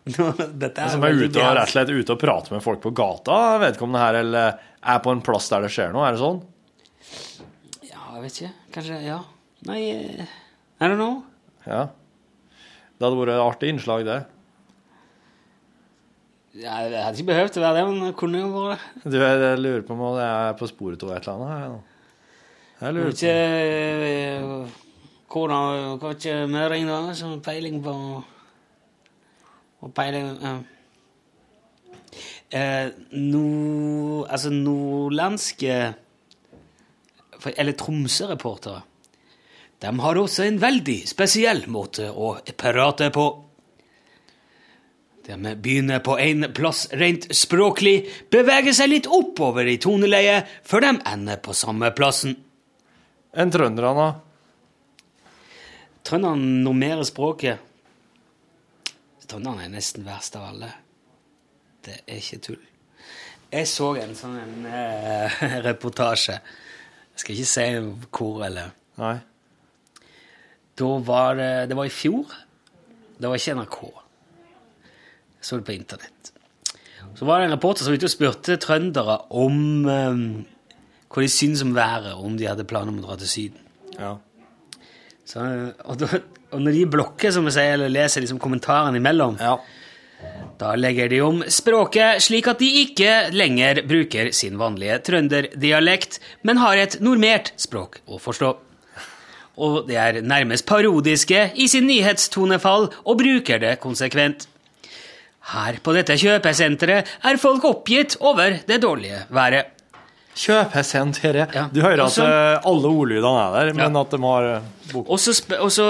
Nå, dette er Som er ute og rett og slett ute og prater med folk på gata. Vedkommende her eller er på en plass der det skjer noe. Er det sånn? Ja, jeg vet ikke. Kanskje Ja. Nei, er I don't know. Ja. Det hadde vært et artig innslag, det. Jeg hadde ikke behøvd å være det, men jeg kunne jo vært det. Du, jeg, lurer på om jeg er på sporet av et eller annet. her nå. Jeg lurer på. ikke eh, hvordan Hva ikke Møring, da, som peiling på Og peiling ja. eh, no, Altså nordlandske Eller Tromsø-reportere. De har også en veldig spesiell måte å prate på. De begynner på en plass rent språklig, beveger seg litt oppover i toneleie, før de ender på samme plassen. Enn trønderne? Trønderne normerer språket. Trønderne er nesten verst av alle. Det er ikke tull. Jeg så en sånn en, eh, reportasje. Jeg skal ikke si hvor eller Nei. Da var det Det var i fjor. Det var ikke NRK. Så det på internett. Så var det en reporter som ute og spurte trøndere om um, hva de syntes om været, om de hadde planer om å dra til Syden. Ja. Så, og, da, og når de blokker, som vi sier, eller leser liksom kommentarene imellom, ja. da legger de om språket slik at de ikke lenger bruker sin vanlige trønderdialekt, men har et normert språk å forstå. Og de er nærmest parodiske i sin nyhetstonefall og bruker det konsekvent. Her på dette kjøpesenteret er folk oppgitt over det dårlige været. Kjøpesenteret. Ja. Du hører Også- at alle ordlydene er der, men Ja. at de har eh, bok... Og så, og så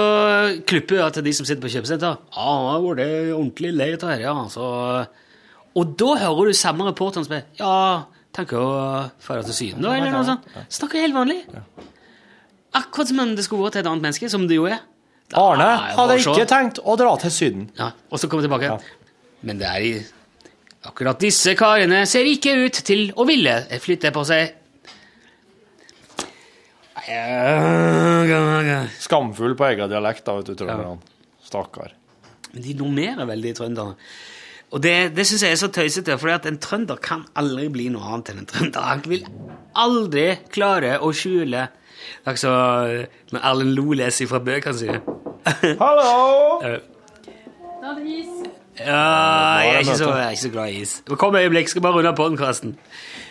klipper jeg til de som sitter på kjøpesenteret. Ja, nå har vært ordentlig lei av dette, ja. Så, og da hører du samme reporteren som er Ja, tenker å dra til Syden, da, eller noe sånt. Snakker helt vanlig. Akkurat som om det skulle vært et annet menneske, som det jo er. Arne hadde ikke tenkt å dra til Syden. Ja, og så komme tilbake. tilbake. Men det er i Akkurat disse karene ser ikke ut til å ville flytte på seg. Skamfull på egen dialekt, da, vet du, trønderne. Stakkar. Men de normerer veldig trønderne. Og det, det syns jeg er så tøysete, for en trønder kan aldri bli noe annet enn en trønder. Han vil aldri klare å skjule Det er ikke så når Erlend Lo leser fra bøkene sine. Hallo! Ja, jeg er ikke så, jeg er ikke så glad i is. Kom et øyeblikk, skal bare runde av podkasten.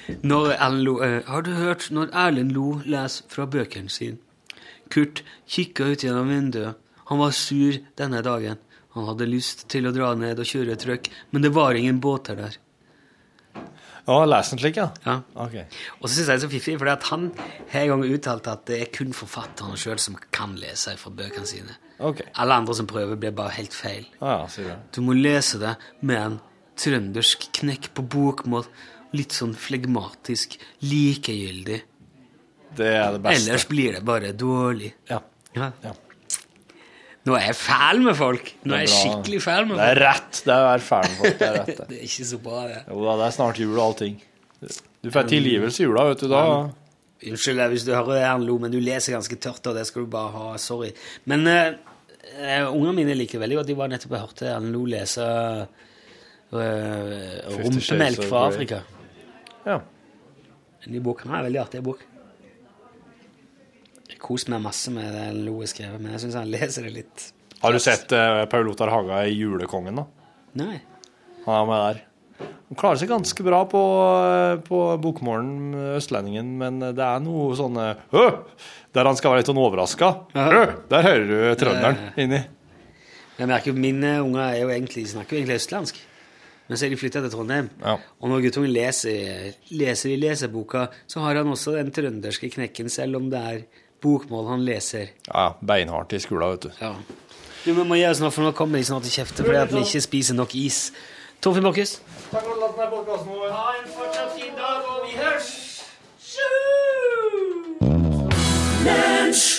Eh, Har du hørt når Erlend Lo leser fra bøkene sine? Kurt kikka ut gjennom vinduet. Han var sur denne dagen. Han hadde lyst til å dra ned og kjøre trøkk, men det var ingen båter der. Å, les den slik, ja. Ja. Ok. Og så syns jeg det er så fiffig, for han har en gang uttalt at det er kun forfatterne sjøl som kan lese fra bøkene sine. Ok. Alle andre som prøver, blir bare helt feil. Ah, ja, du. Du må lese det med en trøndersk knekk på bokmål. Litt sånn flegmatisk, likegyldig. Det er det beste. Ellers blir det bare dårlig. Ja. Ja. Ja. Nå er jeg fæl med folk! Nå er jeg Det skikkelig fæl med folk. Det er rett. Det er fæl med folk. Det er rett, det. Det er ikke så bra, det. Jo da, det er snart jul og allting. Du får tilgivelse i jula, vet du. Da Unnskyld hvis du hører Ern Lo, men du leser ganske tørt, og det skal du bare ha. Sorry. Men uh, ungene mine liker veldig godt. De var nettopp og hørte Erlend Lo lese uh, Rumpemelk fra Afrika. Ja. En ny bok. Han er en veldig artig bok. Jeg koser meg masse med det Erlend Lo har skrevet, men jeg syns han leser det litt Har du sett uh, Paul Ottar Haga i Julekongen, da? Nei. Han er med der. Han klarer seg ganske bra på, på Bokmålen, Østlendingen, men det er noe sånne Der han skal være litt sånn overraska. Der hører du trønderen inni. Jeg merker jo Mine unger er jo egentlig, snakker jo egentlig østlandsk. Men så er de flytta til Trondheim. Ja. Og når guttungen leser, leser i leseboka, så har han også den trønderske knekken, selv om det er bokmål han leser. Ja, beinhardt i skolen, vet du. Ja. Du, Vi må gi oss noe, for nå kommer de snart til kjefte fordi at vi ikke spiser nok is. Torfinn Bakkhus? Takk for at du meg podkasten vår. Ha en fortsatt fin dag, og vi hørs! Nerd